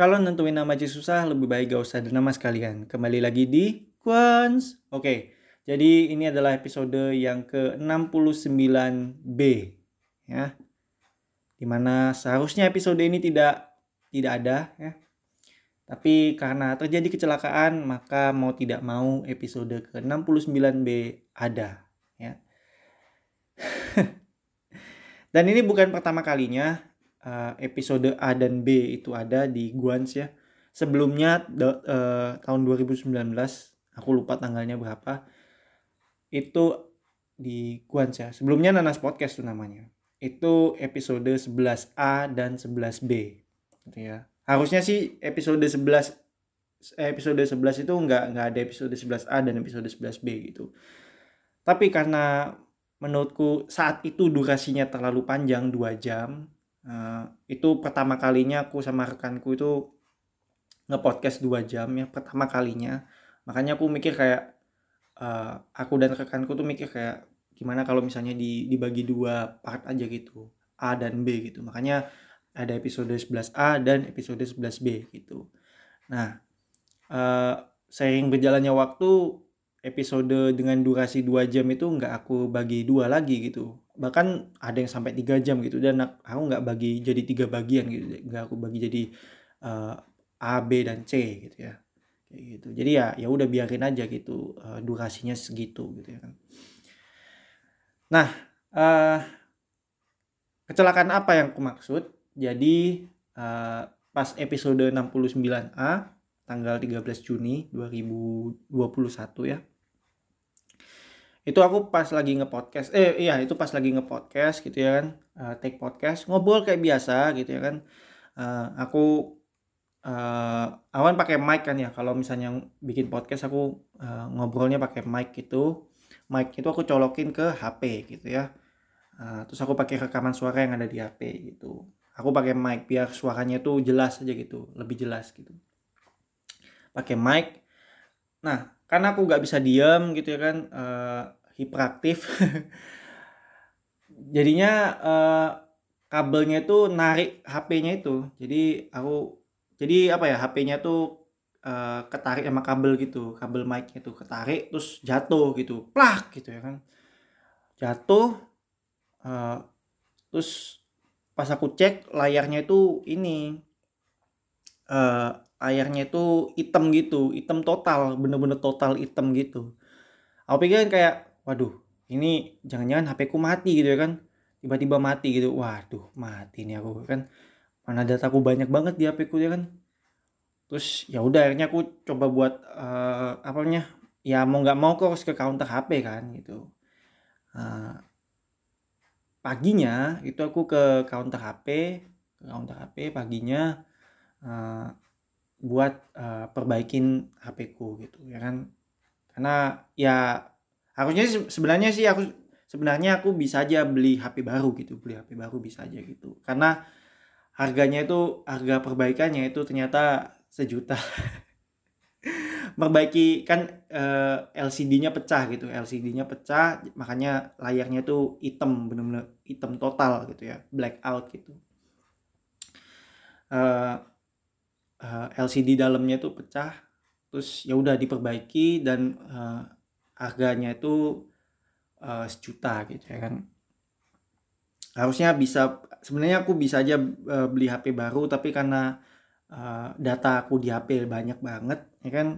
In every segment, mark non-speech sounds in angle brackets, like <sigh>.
Kalau nentuin nama aja susah, lebih baik gak usah ada nama sekalian. Kembali lagi di Quans. Oke, jadi ini adalah episode yang ke-69B. Ya. Di mana seharusnya episode ini tidak tidak ada ya. Tapi karena terjadi kecelakaan, maka mau tidak mau episode ke-69B ada. Ya. <laughs> Dan ini bukan pertama kalinya uh, episode A dan B itu ada di Guans ya. Sebelumnya uh, tahun 2019, aku lupa tanggalnya berapa. Itu di Guans ya. Sebelumnya Nanas Podcast tuh namanya. Itu episode 11A dan 11B. Gitu ya. Harusnya sih episode 11 eh, episode 11 itu nggak nggak ada episode 11A dan episode 11B gitu. Tapi karena menurutku saat itu durasinya terlalu panjang 2 jam Uh, itu pertama kalinya aku sama rekanku itu ngepodcast dua jam ya pertama kalinya. Makanya aku mikir kayak uh, aku dan rekanku tuh mikir kayak gimana kalau misalnya di, dibagi dua part aja gitu A dan B gitu. Makanya ada episode 11A dan episode 11B gitu. Nah uh, seiring berjalannya waktu episode dengan durasi dua jam itu nggak aku bagi dua lagi gitu bahkan ada yang sampai tiga jam gitu dan aku nggak bagi jadi tiga bagian gitu nggak aku bagi jadi uh, A B dan C gitu ya. Kayak gitu. Jadi ya ya udah biarin aja gitu uh, durasinya segitu gitu ya kan. Nah uh, kecelakaan apa yang aku maksud? Jadi uh, pas episode 69A tanggal 13 Juni 2021 ya itu aku pas lagi ngepodcast eh iya itu pas lagi ngepodcast gitu ya kan. Uh, take podcast ngobrol kayak biasa gitu ya kan. Uh, aku uh, awan pakai mic kan ya. Kalau misalnya bikin podcast aku uh, ngobrolnya pakai mic gitu. Mic itu aku colokin ke HP gitu ya. Uh, terus aku pakai rekaman suara yang ada di HP gitu. Aku pakai mic biar suaranya tuh jelas aja gitu lebih jelas gitu. Pakai mic. Nah karena aku nggak bisa diam gitu ya kan uh, hiperaktif. <laughs> Jadinya uh, kabelnya itu narik HP-nya itu. Jadi aku jadi apa ya HP-nya tuh uh, ketarik sama kabel gitu. Kabel mic-nya tuh ketarik terus jatuh gitu. Plak gitu ya kan. Jatuh uh, terus pas aku cek layarnya itu ini uh, airnya itu hitam gitu hitam total bener-bener total hitam gitu. Aku pikir kayak waduh ini jangan-jangan HP ku mati gitu ya kan. Tiba-tiba mati gitu. Waduh mati nih aku kan. Mana dataku banyak banget di HP ku ya kan. Terus ya udah akhirnya aku coba buat uh, apa namanya ya mau nggak mau kok harus ke counter HP kan gitu. Uh, paginya itu aku ke counter HP ke counter HP paginya uh, buat uh, perbaikin HP ku gitu ya kan? Karena ya harusnya sebenarnya sih aku sebenarnya aku bisa aja beli HP baru gitu beli HP baru bisa aja gitu. Karena harganya itu harga perbaikannya itu ternyata sejuta. <laughs> Perbaiki kan uh, eh, LCD-nya pecah gitu LCD-nya pecah makanya layarnya tuh hitam bener-bener hitam total gitu ya black out gitu. Uh, uh, eh, LCD dalamnya itu pecah terus ya udah diperbaiki dan uh, harganya itu uh, sejuta gitu ya kan. Harusnya bisa sebenarnya aku bisa aja beli HP baru tapi karena uh, data aku di HP banyak banget ya kan.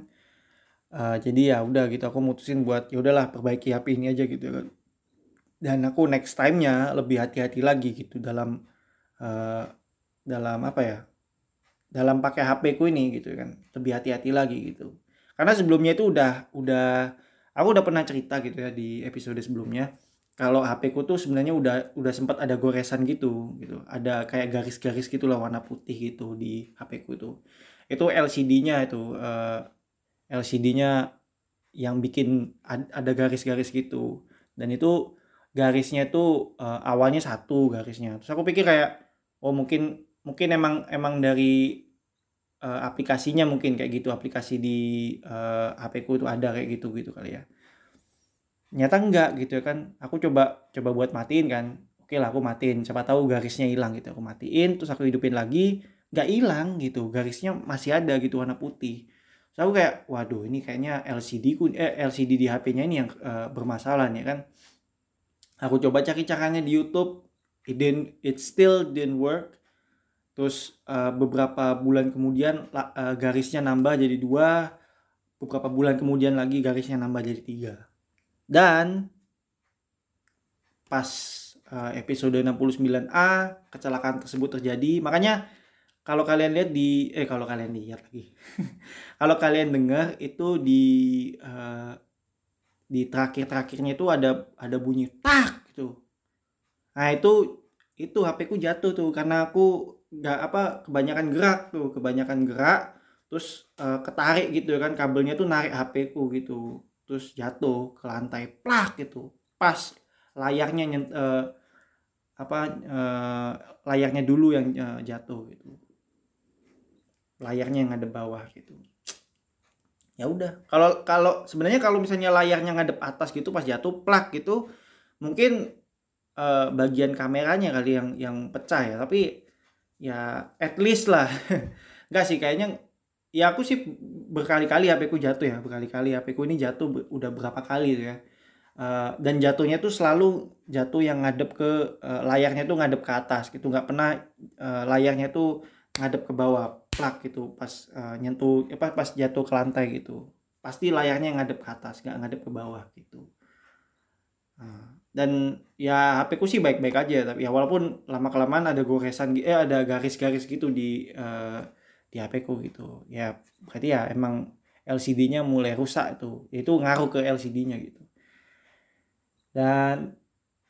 Uh, jadi ya udah gitu aku mutusin buat ya udahlah perbaiki HP ini aja gitu kan. Dan aku next time-nya lebih hati-hati lagi gitu dalam uh, dalam apa ya dalam pakai HP ku ini gitu kan. Lebih hati-hati lagi gitu. Karena sebelumnya itu udah udah aku udah pernah cerita gitu ya di episode sebelumnya. Kalau HP ku tuh sebenarnya udah udah sempat ada goresan gitu gitu. Ada kayak garis-garis gitu lah warna putih gitu di HP ku tuh itu LCD-nya itu uh, eh, LCD-nya yang bikin ada garis-garis gitu. Dan itu garisnya itu uh, awalnya satu garisnya. Terus aku pikir kayak oh mungkin mungkin emang emang dari uh, aplikasinya mungkin kayak gitu aplikasi di uh, eh, HP ku itu ada kayak gitu gitu kali ya. Nyata enggak gitu ya kan. Aku coba coba buat matiin kan. Oke lah aku matiin. Siapa tahu garisnya hilang gitu. Aku matiin terus aku hidupin lagi. Nggak hilang gitu. Garisnya masih ada gitu warna putih. So aku kayak waduh ini kayaknya LCD ku eh, LCD di HP-nya ini yang uh, bermasalah nih kan. Aku coba cari caranya di YouTube. It didn't it still didn't work terus uh, beberapa bulan kemudian uh, garisnya nambah jadi dua beberapa bulan kemudian lagi garisnya nambah jadi tiga. Dan pas uh, episode 69A kecelakaan tersebut terjadi makanya kalau kalian lihat di eh kalau kalian lihat lagi <laughs> kalau kalian dengar itu di uh, di terakhir terakhirnya itu ada ada bunyi tak gitu. Nah itu itu HP ku jatuh tuh karena aku nggak apa kebanyakan gerak tuh kebanyakan gerak terus uh, ketarik gitu kan kabelnya tuh narik HP ku gitu terus jatuh ke lantai plak gitu pas layarnya uh, apa uh, layarnya dulu yang uh, jatuh gitu layarnya yang ngadep bawah gitu. Ya udah kalau kalau sebenarnya kalau misalnya layarnya ngadep atas gitu pas jatuh plak gitu mungkin uh, bagian kameranya kali yang yang pecah ya tapi ya at least lah. <laughs> Enggak sih kayaknya ya aku sih berkali-kali HP ku jatuh ya berkali-kali HP ku ini jatuh udah berapa kali ya. Uh, dan jatuhnya tuh selalu jatuh yang ngadep ke uh, layarnya tuh ngadep ke atas gitu. Nggak pernah uh, layarnya tuh ngadep ke bawah plak gitu pas uh, nyentuh apa pas jatuh ke lantai gitu. Pasti layarnya ngadep ke atas nggak ngadep ke bawah gitu. Uh, dan ya HP ku sih baik-baik aja tapi ya walaupun lama kelamaan ada goresan eh ada garis-garis gitu di uh, di HP ku gitu. Ya berarti ya emang LCD-nya mulai rusak itu. Itu ngaruh ke LCD-nya gitu. Dan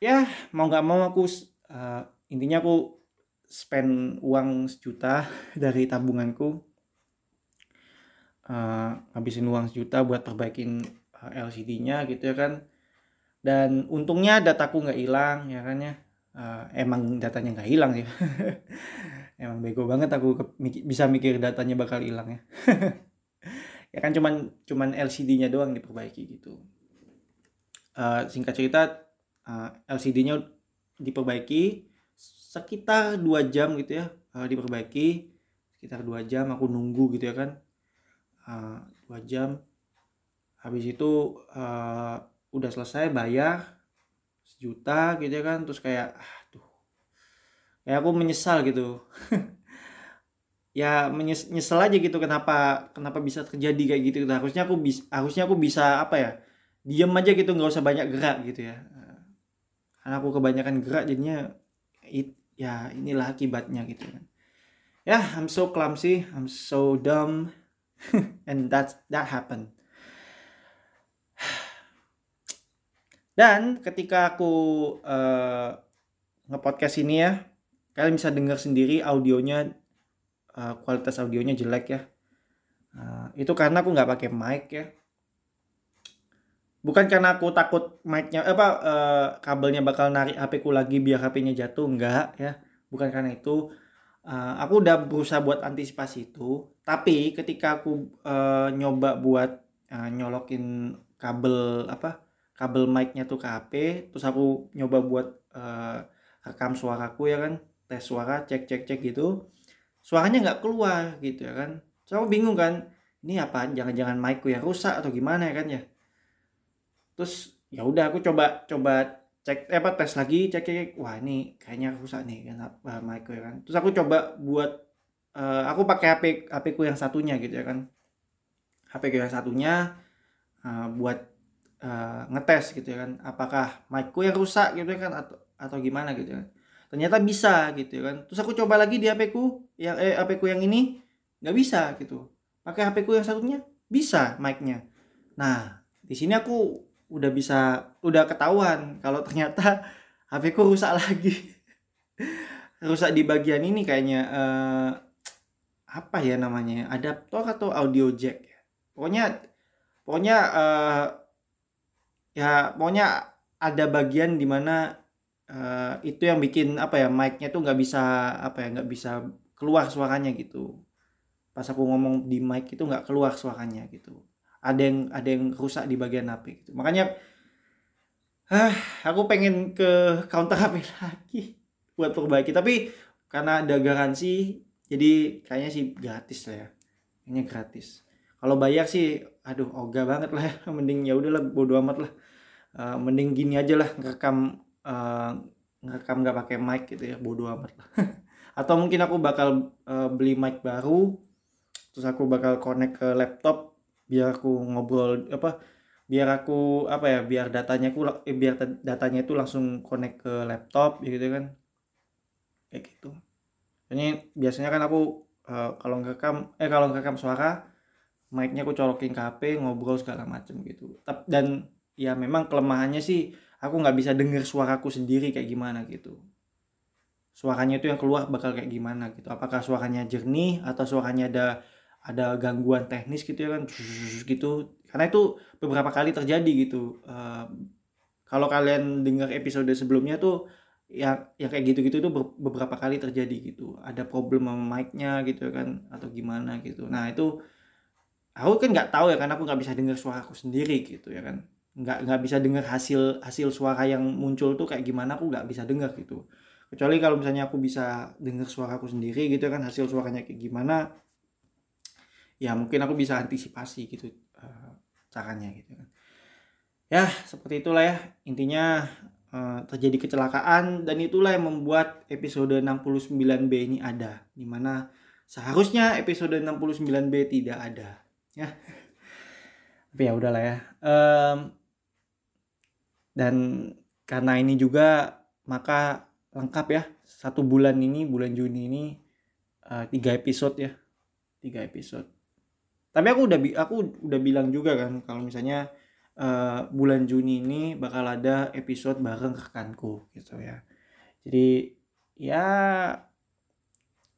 ya mau nggak mau aku uh, intinya aku spend uang sejuta <laughs> dari tabunganku. Uh, ngabisin uang sejuta buat perbaikin uh, LCD-nya gitu ya kan dan untungnya dataku nggak hilang ya kan ya? Uh, emang datanya nggak hilang sih. <laughs> Emang bego banget aku bisa mikir datanya bakal hilang ya. <laughs> Ya kan cuman cuman LCD-nya doang diperbaiki gitu. Uh, singkat cerita uh, LCD-nya diperbaiki sekitar dua jam gitu ya. Uh, diperbaiki sekitar dua jam aku nunggu gitu ya kan. Uh, dua jam. Habis itu uh, udah selesai bayar sejuta gitu ya kan terus kayak aduh. Kayak aku menyesal gitu. <laughs> Ya menyesal aja gitu kenapa kenapa bisa terjadi kayak gitu. Harusnya aku bisa harusnya aku bisa apa ya diem aja gitu nggak usah banyak gerak gitu ya. Karena aku kebanyakan gerak jadinya it, ya inilah akibatnya gitu kan. Ya I'm so clumsy I'm so dumb <laughs> and that that happened dan ketika aku uh, ngepodcast ini ya kalian bisa dengar sendiri audionya uh, kualitas audionya jelek ya. Uh, itu karena aku nggak pakai mic ya. Bukan karena aku takut mic-nya apa uh, kabelnya bakal narik HP ku lagi biar HP-nya jatuh enggak ya. Bukan karena itu. Uh, aku udah berusaha buat antisipasi itu. Tapi ketika aku uh, nyoba buat uh, nyolokin kabel apa kabel mic-nya tuh ke HP terus aku nyoba buat uh, rekam suaraku ya kan tes suara cek cek cek gitu. Suaranya nggak keluar gitu ya kan. So aku bingung kan ini apa jangan-jangan mic-ku yang rusak atau gimana ya kan ya? Terus ya udah aku coba coba cek eh, apa tes lagi cek cek wah ini kayaknya rusak nih kan uh, mic ya kan. Terus aku coba buat uh, aku pakai HP HP ku yang satunya gitu ya kan. HP ku yang satunya uh, buat uh, ngetes gitu ya kan. Apakah mic ku yang rusak gitu ya kan atau atau gimana gitu ya kan. Ternyata bisa gitu ya kan. Terus aku coba lagi di HP ku yang eh HP ku yang ini nggak bisa gitu. Pakai HP ku yang satunya bisa mic-nya. Nah di sini aku udah bisa udah ketahuan kalau ternyata <laughs> HP ku rusak lagi. <laughs> Rusak di bagian ini kayaknya uh, apa ya namanya adaptor atau audio jack ya. Pokoknya pokoknya uh, ya pokoknya ada bagian di mana uh, eh, itu yang bikin apa ya mic-nya tuh nggak bisa apa ya nggak bisa keluar suaranya gitu. Pas aku ngomong di mic itu nggak keluar suaranya gitu. Ada yang ada yang rusak di bagian HP gitu. Makanya ah aku pengen ke counter HP <laughs> lagi buat perbaiki. Tapi karena ada garansi jadi kayaknya sih gratis lah ya. Ini gratis kalau bayar sih aduh ogah banget lah ya. <laughs> Mending ya udahlah bodo amat lah. Uh, mending gini aja lah ngerekam uh, ngerekam nggak pakai mic gitu ya bodo amat lah. <laughs> Atau mungkin aku bakal uh, beli mic baru terus aku bakal connect ke laptop biar aku ngobrol apa biar aku apa ya biar datanya aku eh, biar datanya itu langsung connect ke laptop gitu kan. Kayak gitu. Ini biasanya kan aku uh, kalau ngerekam eh kalau ngerekam suara mic-nya aku colokin ke HP ngobrol segala macem gitu. Dan ya memang kelemahannya sih aku nggak bisa denger suaraku sendiri kayak gimana gitu. Suaranya itu yang keluar bakal kayak gimana gitu. Apakah suaranya jernih atau suaranya ada ada gangguan teknis gitu ya kan? Gitu. Karena itu beberapa kali terjadi gitu. Uh, kalau kalian dengar episode sebelumnya tuh ya yang kayak gitu-gitu itu beberapa kali terjadi gitu. Ada problem sama mic-nya gitu kan? Atau gimana gitu. Nah itu aku kan nggak tahu ya karena aku nggak bisa dengar suara aku sendiri gitu ya kan. Nggak nggak bisa dengar hasil hasil suara yang muncul tuh kayak gimana aku nggak bisa dengar gitu. Kecuali kalau misalnya aku bisa dengar suara aku sendiri gitu kan hasil suaranya kayak gimana ya mungkin aku bisa antisipasi gitu uh, caranya gitu kan. Ya seperti itulah ya. Intinya uh, terjadi kecelakaan dan itulah yang membuat episode 69B ini ada. Di mana seharusnya episode 69B tidak ada ya. Tapi ya udahlah ya. Um, dan karena ini juga maka lengkap ya. Satu bulan ini bulan Juni ini uh, tiga episode ya. Tiga episode. Tapi aku udah aku udah bilang juga kan kalau misalnya uh, bulan Juni ini bakal ada episode bareng rekanku gitu ya. Jadi ya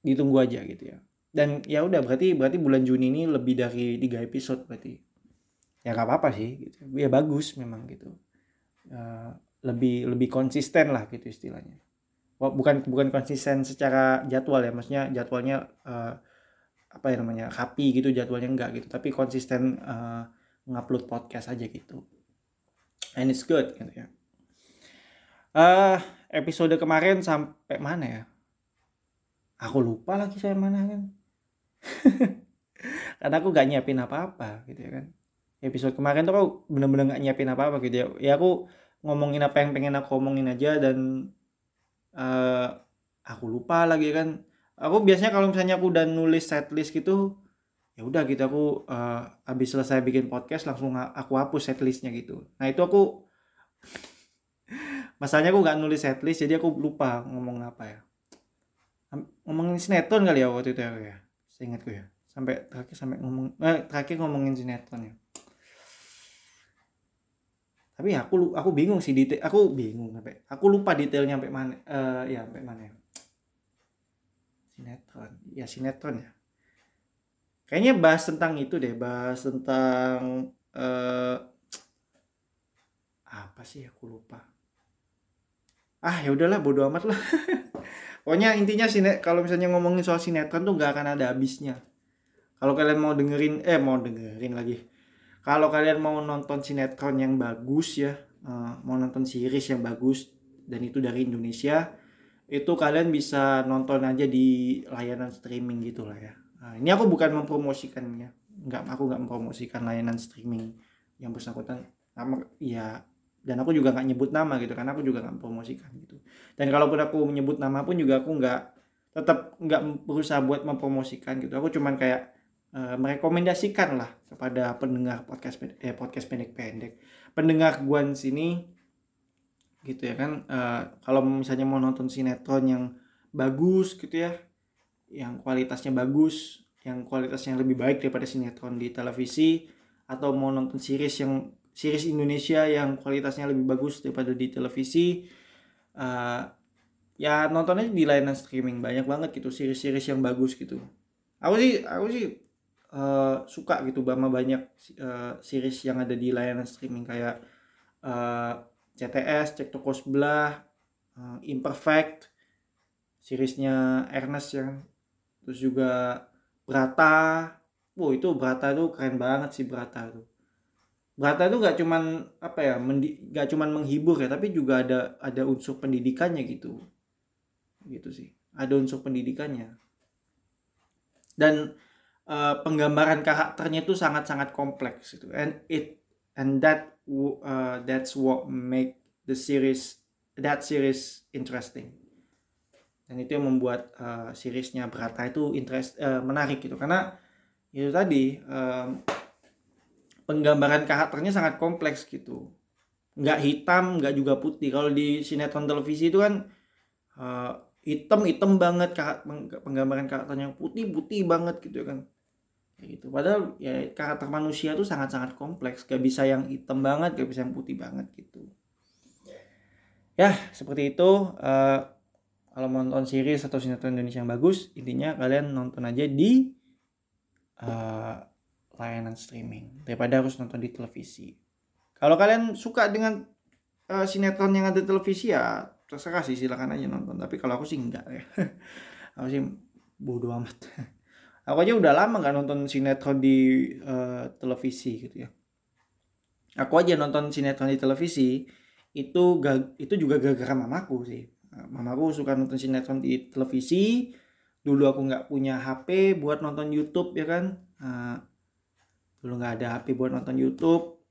ditunggu aja gitu ya dan ya udah berarti berarti bulan Juni ini lebih dari tiga episode berarti. Ya nggak apa-apa sih gitu. Ya bagus memang gitu. Uh, lebih lebih konsisten lah gitu istilahnya. Bukan bukan konsisten secara jadwal ya maksudnya jadwalnya uh, apa ya namanya rapi gitu jadwalnya enggak gitu. Tapi konsisten uh, ngupload podcast aja gitu. And it's good gitu ya. Uh, episode kemarin sampai mana ya? Aku lupa lagi saya mana kan <laughs> karena aku gak nyiapin apa-apa gitu ya kan. Episode kemarin tuh aku bener-bener gak nyiapin apa-apa gitu ya. Ya aku ngomongin apa yang pengen aku ngomongin aja dan uh, aku lupa lagi kan. Aku biasanya kalau misalnya aku udah nulis setlist gitu ya udah gitu aku uh, habis selesai bikin podcast langsung aku hapus setlistnya gitu. Nah itu aku <laughs> masalahnya aku nggak nulis setlist jadi aku lupa ngomong apa ya. Ngomongin sinetron kali ya waktu itu ya, ya. Seingatku ya. Sampai terakhir sampai ngomong eh, terakhir ngomongin sinetron ya. Tapi aku aku bingung sih detail aku bingung sampai aku lupa detailnya sampai mana uh, ya sampai mana ya. Sinetron ya sinetron ya. Kayaknya bahas tentang itu deh bahas tentang uh, apa sih aku lupa. Ah ya udahlah bodo amat lah <laughs> pokoknya intinya sine kalau misalnya ngomongin soal sinetron tuh nggak akan ada habisnya. Kalau kalian mau dengerin eh mau dengerin lagi. Kalau kalian mau nonton sinetron yang bagus ya uh, mau nonton series yang bagus dan itu dari Indonesia itu kalian bisa nonton aja di layanan streaming gitulah ya. Nah, ini aku bukan mempromosikannya. Nggak aku nggak mempromosikan layanan streaming yang bersangkutan. Nama ya dan aku juga nggak nyebut nama gitu karena aku juga nggak mempromosikan gitu dan kalaupun aku menyebut nama pun juga aku nggak tetap nggak berusaha buat mempromosikan gitu. Aku cuman kayak uh, merekomendasikan lah kepada pendengar podcast eh, podcast pendek-pendek. Pendengar guan sini gitu ya kan? Uh, kalau misalnya mau nonton sinetron yang bagus gitu ya yang kualitasnya bagus yang kualitasnya lebih baik daripada sinetron di televisi atau mau nonton series yang series Indonesia yang kualitasnya lebih bagus daripada di televisi uh, ya nontonnya di layanan streaming banyak banget gitu series-series yang bagus gitu aku sih aku sih uh, suka gitu sama banyak uh, series yang ada di layanan streaming kayak uh, CTS, Cek Toko Sebelah, uh, Imperfect, seriesnya Ernest yang terus juga Brata. Wow itu Brata tuh keren banget sih Brata tuh. Brata tuh gak cuman apa ya, gak cuman menghibur ya, tapi juga ada ada unsur pendidikannya gitu, gitu sih. Ada unsur pendidikannya. Dan uh, penggambaran karakternya itu sangat-sangat kompleks gitu. And it and that uh, that's what make the series that series interesting. Dan itu yang membuat uh, seriesnya Berata itu interest uh, menarik gitu. Karena itu tadi um, penggambaran karakternya sangat kompleks gitu. Nggak hitam nggak juga putih. Kalau di sinetron televisi itu kan uh, hitam hitam banget penggambaran karakternya. Putih putih banget gitu kan. Kayak gitu. Padahal ya karakter manusia tuh sangat sangat kompleks. Gak bisa yang hitam banget gak bisa yang putih banget gitu. Ya seperti itu. Uh, kalau mau nonton series atau sinetron Indonesia yang bagus intinya kalian nonton aja di uh, layanan streaming daripada harus nonton di televisi. Kalau kalian suka dengan uh, sinetron yang ada televisi ya terserah sih silakan aja nonton. Tapi kalau aku sih enggak ya. <laughs> Aku sih bodoh amat. <laughs> Aku aja udah lama nggak nonton sinetron di uh, televisi gitu ya. Aku aja nonton sinetron di televisi itu gak, itu juga gara-gara mamaku sih. Mamaku suka nonton sinetron di televisi. Dulu aku nggak punya HP buat nonton YouTube ya kan? Uh, dulu nggak ada HP buat nonton YouTube.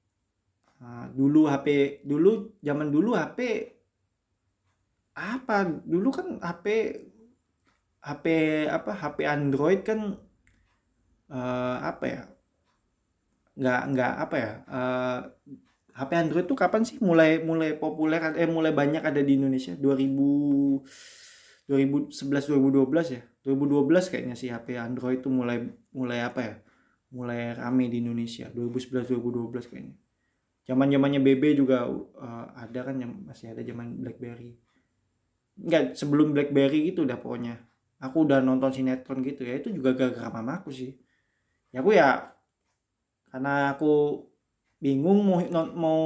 Nah, dulu HP dulu zaman dulu HP apa? Dulu kan HP HP apa? HP Android kan uh, apa ya? Nggak nggak apa ya? Uh, eh, HP Android tuh kapan sih mulai mulai populer eh mulai banyak ada di Indonesia? 2000 2011 2012 ya? 2012 kayaknya sih HP Android tuh mulai mulai apa ya mulai rame di Indonesia 2011 2012 kayaknya. Zaman zamannya BB juga uh, ada kan yang masih ada zaman BlackBerry. Enggak, sebelum BlackBerry gitu udah pokoknya. Aku udah nonton sinetron gitu ya itu juga gara-gara mamaku sih. Ya aku ya karena aku bingung mau mau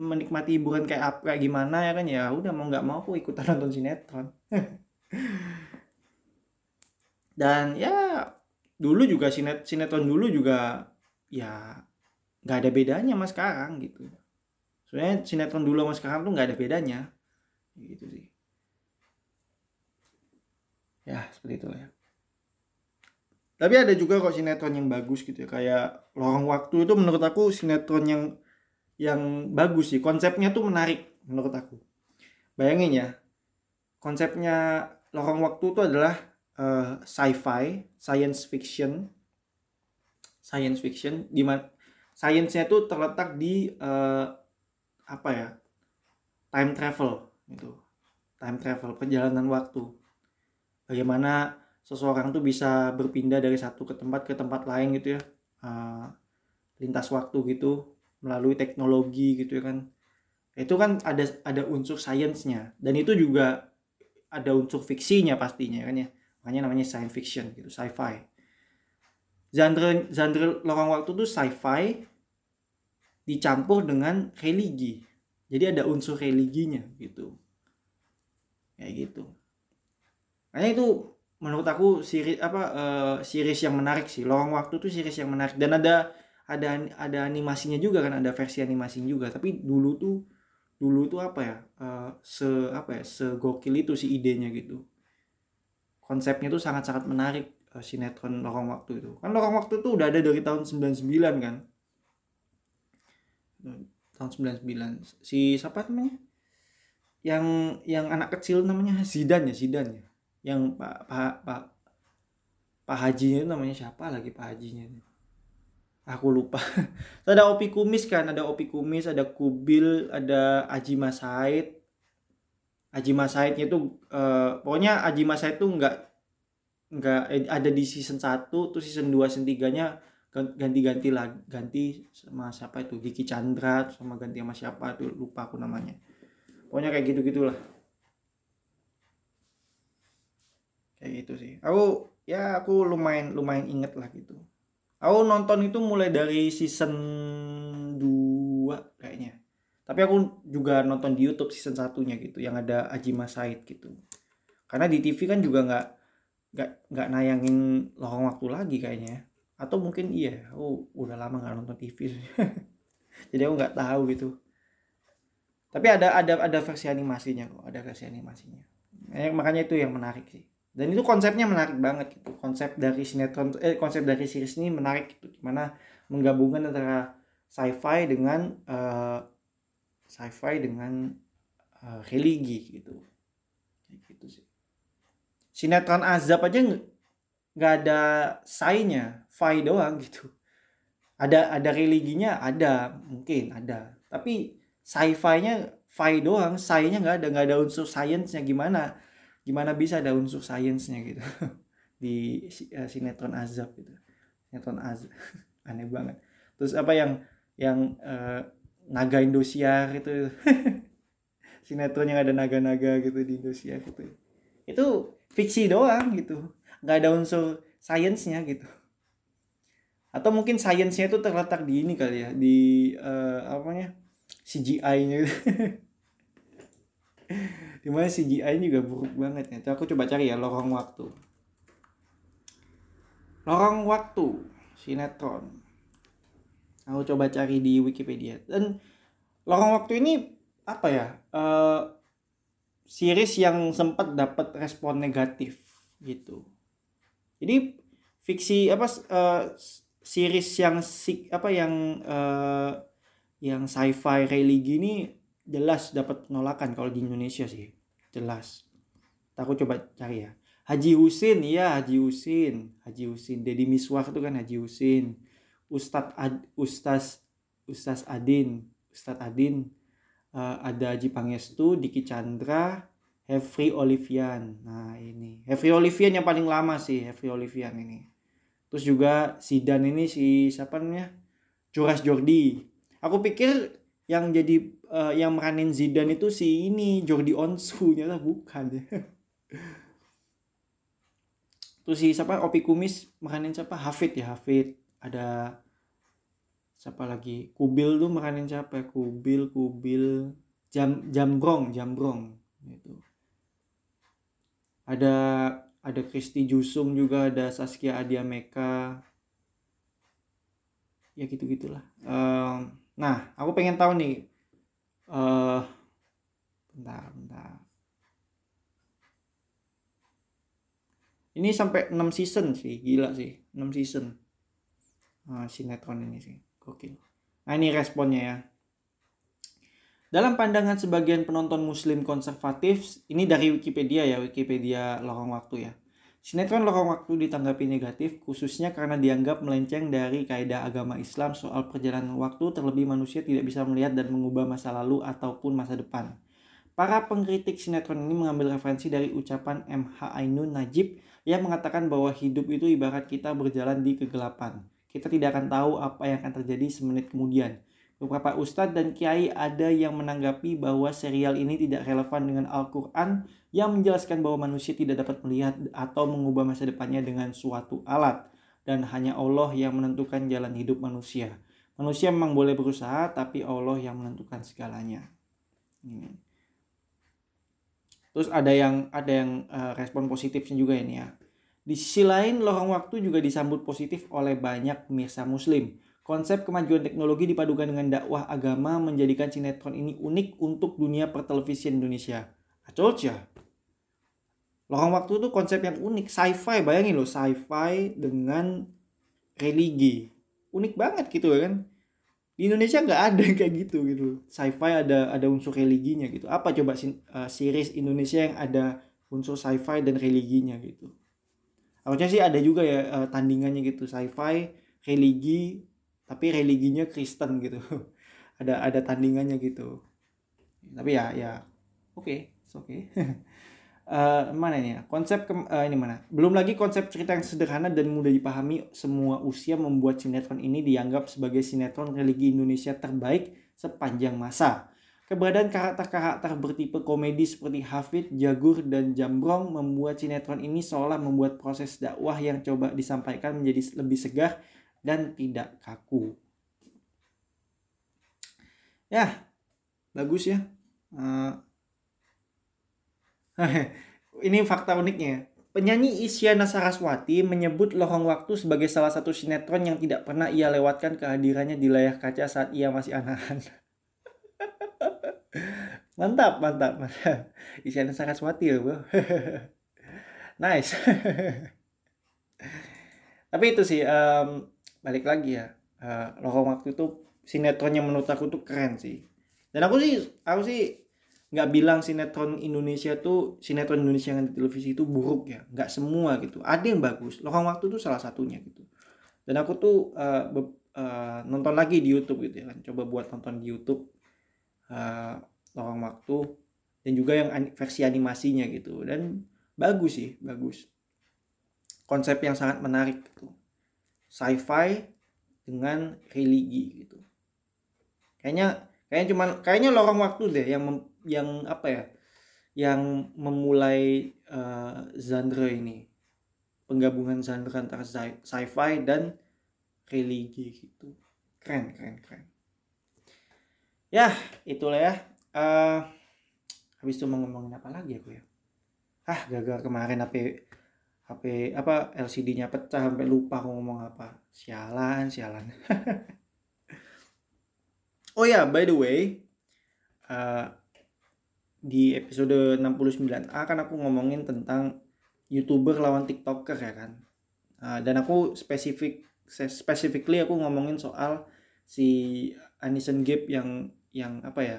menikmati hiburan kayak apa kayak gimana ya kan ya udah mau nggak mau aku ikutan <laughs> nonton sinetron. <laughs> Dan ya dulu juga sinet sinetron dulu juga ya nggak ada bedanya mas sekarang gitu. Sebenarnya sinetron dulu sama sekarang tuh nggak ada bedanya gitu sih. Ya seperti itu ya. Tapi ada juga kok sinetron yang bagus gitu ya kayak lorong waktu itu menurut aku sinetron yang yang bagus sih. Konsepnya tuh menarik menurut aku. Bayangin ya konsepnya lorong waktu itu adalah uh, sci-fi science fiction. Science fiction di mana sainsnya itu terletak di uh, apa ya time travel itu time travel perjalanan waktu. Bagaimana seseorang tuh bisa berpindah dari satu ke tempat ke tempat lain gitu ya. Uh, lintas waktu gitu melalui teknologi gitu ya kan. Itu kan ada ada unsur sainsnya dan itu juga ada unsur fiksinya pastinya kan ya makanya namanya science fiction gitu sci-fi. Genre genre lorong waktu tuh sci-fi dicampur dengan religi. Jadi ada unsur religinya gitu. Kayak gitu. Kayaknya itu menurut aku series apa uh, series yang menarik sih. Lorong waktu tuh series yang menarik. Dan ada ada ada animasinya juga kan ada versi animasinya juga. Tapi dulu tuh dulu tuh apa ya uh, se apa ya segokil itu si idenya gitu konsepnya tuh sangat sangat menarik uh, sinetron lorong waktu itu. Kan lorong waktu tuh udah ada dari tahun 99 kan? Tahun 99 si siapa namanya? Yang yang anak kecil namanya Zidan ya Zidan ya? Yang Pak Pak Pak Pak Haji itu namanya siapa lagi Pak Hajinya aku lupa. <laughs> Ada Opi Kumis kan? Ada Opi Kumis ada Kubil ada Aji Masaid Aji Masaidnya itu uh, pokoknya Aji Masaid itu enggak eh, ada di season 1 tuh season 2 season 3 nya ganti-ganti lah ganti sama siapa itu Diki Chandra sama ganti sama siapa tuh lupa aku namanya. Pokoknya kayak gitu gitulah kayak gitu sih. Aku ya aku lumayan lumayan inget lah gitu. Aku nonton itu mulai dari season 2 kayaknya tapi aku juga nonton di YouTube season satunya gitu yang ada Ajima Said gitu. Karena di TV kan juga nggak nggak nggak nayangin lorong waktu lagi kayaknya. Atau mungkin iya oh udah lama nggak nonton TV <laughs> jadi aku nggak tahu gitu. Tapi ada ada ada versi animasinya kok ada versi animasinya. Eh, makanya itu yang menarik sih. Dan itu konsepnya menarik banget gitu. Konsep dari sinetron eh konsep dari series ini menarik gitu. Gimana menggabungkan antara sci-fi dengan uh, sci-fi dengan uh, religi gitu. Kayak gitu sih. Sinetron azab aja nggak ada sai-nya fi doang gitu. Ada ada religinya ada mungkin ada. Tapi sci-fi-nya fi doang sai-nya nggak ada. Nggak ada unsur sainsnya gimana. Gimana bisa ada unsur sainsnya gitu. <laughs> Di uh, sinetron azab gitu. Sinetron azab <laughs> aneh banget. Terus apa yang yang uh, naga Indosiar itu <laughs> sinetron yang ada naga-naga gitu di Indosiar gitu itu fiksi doang gitu nggak ada unsur sainsnya gitu atau mungkin sainsnya itu terletak di ini kali ya di uh, apa namanya CGI-nya gitu. <laughs> di mana CGI juga buruk banget ya. Itu aku coba cari ya lorong waktu. Lorong waktu sinetron. Aku coba cari di Wikipedia dan lorong waktu ini apa ya? Uh, series yang sempat dapat respon negatif gitu. Jadi fiksi apa uh, series yang apa yang uh, yang sci-fi religi ini jelas dapat penolakan kalau di Indonesia sih. Jelas. Aku coba cari ya. Haji Husin, iya Haji Husin. Haji Husin. Deddy Miswar itu kan Haji Husin. Ustadz Ad, Ustaz Ustaz Adin, Ustadz Adin, uh, ada Haji Pangestu, Diki Chandra, Hefri Olivian. Nah ini Hefri Olivian yang paling lama sih Hefri Olivian ini. Terus juga si Dan ini si siapa namanya? Curas Jordi. Aku pikir yang jadi uh, yang meranin Zidane itu si ini Jordi Onsu nyata bukan ya. <laughs> Terus si siapa Opi Kumis meranin siapa? Hafid ya Hafid. Ada siapa lagi? Kubil tuh meranin siapa? Kubil, Kubil, Jam Jambrong, Jambrong gitu. Ada ada Kristi Jusung juga ada Saskia Adia Meka ya gitu gitulah um, nah aku pengen tahu nih uh, bentar bentar. Ini sampai 6 season sih gila sih 6 season uh, sinetron ini sih gokil nah ini responnya ya dalam pandangan sebagian penonton muslim konservatif, ini dari Wikipedia ya, Wikipedia lorong waktu ya. Sinetron lorong waktu ditanggapi negatif khususnya karena dianggap melenceng dari kaidah agama Islam soal perjalanan waktu terlebih manusia tidak bisa melihat dan mengubah masa lalu ataupun masa depan. Para pengkritik sinetron ini mengambil referensi dari ucapan MH Ainun Najib yang mengatakan bahwa hidup itu ibarat kita berjalan di kegelapan. Kita tidak akan tahu apa yang akan terjadi semenit kemudian. Beberapa ustadz dan kiai ada yang menanggapi bahwa serial ini tidak relevan dengan Al-Quran yang menjelaskan bahwa manusia tidak dapat melihat atau mengubah masa depannya dengan suatu alat dan hanya Allah yang menentukan jalan hidup manusia. Manusia memang boleh berusaha tapi Allah yang menentukan segalanya. Ini. Terus ada yang ada yang uh, respon positifnya juga ini ya. Di sisi lain, lorong waktu juga disambut positif oleh banyak pemirsa muslim Konsep kemajuan teknologi dipadukan dengan dakwah agama menjadikan sinetron ini unik untuk dunia pertelevisian Indonesia. ya. Lorong waktu itu konsep yang unik, sci-fi, bayangin loh, sci-fi dengan religi. Unik banget gitu kan. Di Indonesia nggak ada kayak gitu gitu. Sci-fi ada ada unsur religinya gitu. Apa coba uh, series Indonesia yang ada unsur sci-fi dan religinya gitu. Harusnya sih ada juga ya uh, tandingannya gitu, sci-fi, religi, tapi religinya Kristen gitu. <laughs> Ada ada tandingannya gitu. Tapi ya ya oke okay, oke okay. uh, mana ini ya? Konsep ke, uh, ini mana? Belum lagi konsep cerita yang sederhana dan mudah dipahami semua usia membuat sinetron ini dianggap sebagai sinetron religi Indonesia terbaik sepanjang masa Keberadaan karakter-karakter bertipe komedi seperti Hafid, Jagur, dan Jambrong membuat sinetron ini seolah membuat proses dakwah yang coba disampaikan menjadi lebih segar dan tidak kaku. Ya, bagus ya. Uh, <laughs> ini fakta uniknya. Penyanyi Isyana Saraswati menyebut Lorong Waktu sebagai salah satu sinetron yang tidak pernah ia lewatkan kehadirannya di layar kaca saat ia masih anak-anak. <laughs> mantap, mantap, mantap. <laughs> Isyana Saraswati ya, bro. <laughs> nice. <laughs> Tapi itu sih um, balik lagi ya. Uh, lorong waktu itu sinetronnya menurut aku tuh keren sih. Dan aku sih aku sih nggak bilang sinetron Indonesia tuh sinetron Indonesia yang di televisi itu buruk ya. Nggak semua gitu. Ada yang bagus. Lorong waktu tuh salah satunya gitu. Dan aku tuh uh, uh, nonton lagi di YouTube gitu ya kan. Coba buat nonton di YouTube uh, lorong waktu dan juga yang versi animasinya gitu. Dan bagus sih bagus. Konsep yang sangat menarik gitu. Sci-fi dengan religi gitu. Kayaknya kayaknya cuman kayaknya lorong waktu deh yang mem, yang apa ya yang memulai uh, genre ini. Penggabungan genre antara sci-fi dan religi gitu. Keren keren keren ya itulah ya. Uh, habis itu mau ngomongin apa lagi aku ya? Ah gagal kemarin HP HP apa LCD-nya pecah sampai lupa aku ngomong apa. Sialan sialan. <laughs> Oh ya, by the way, uh, di episode 69 akan aku ngomongin tentang youtuber lawan tiktoker ya kan. Uh, dan aku spesifik, specifically aku ngomongin soal si Anison Gabe yang yang apa ya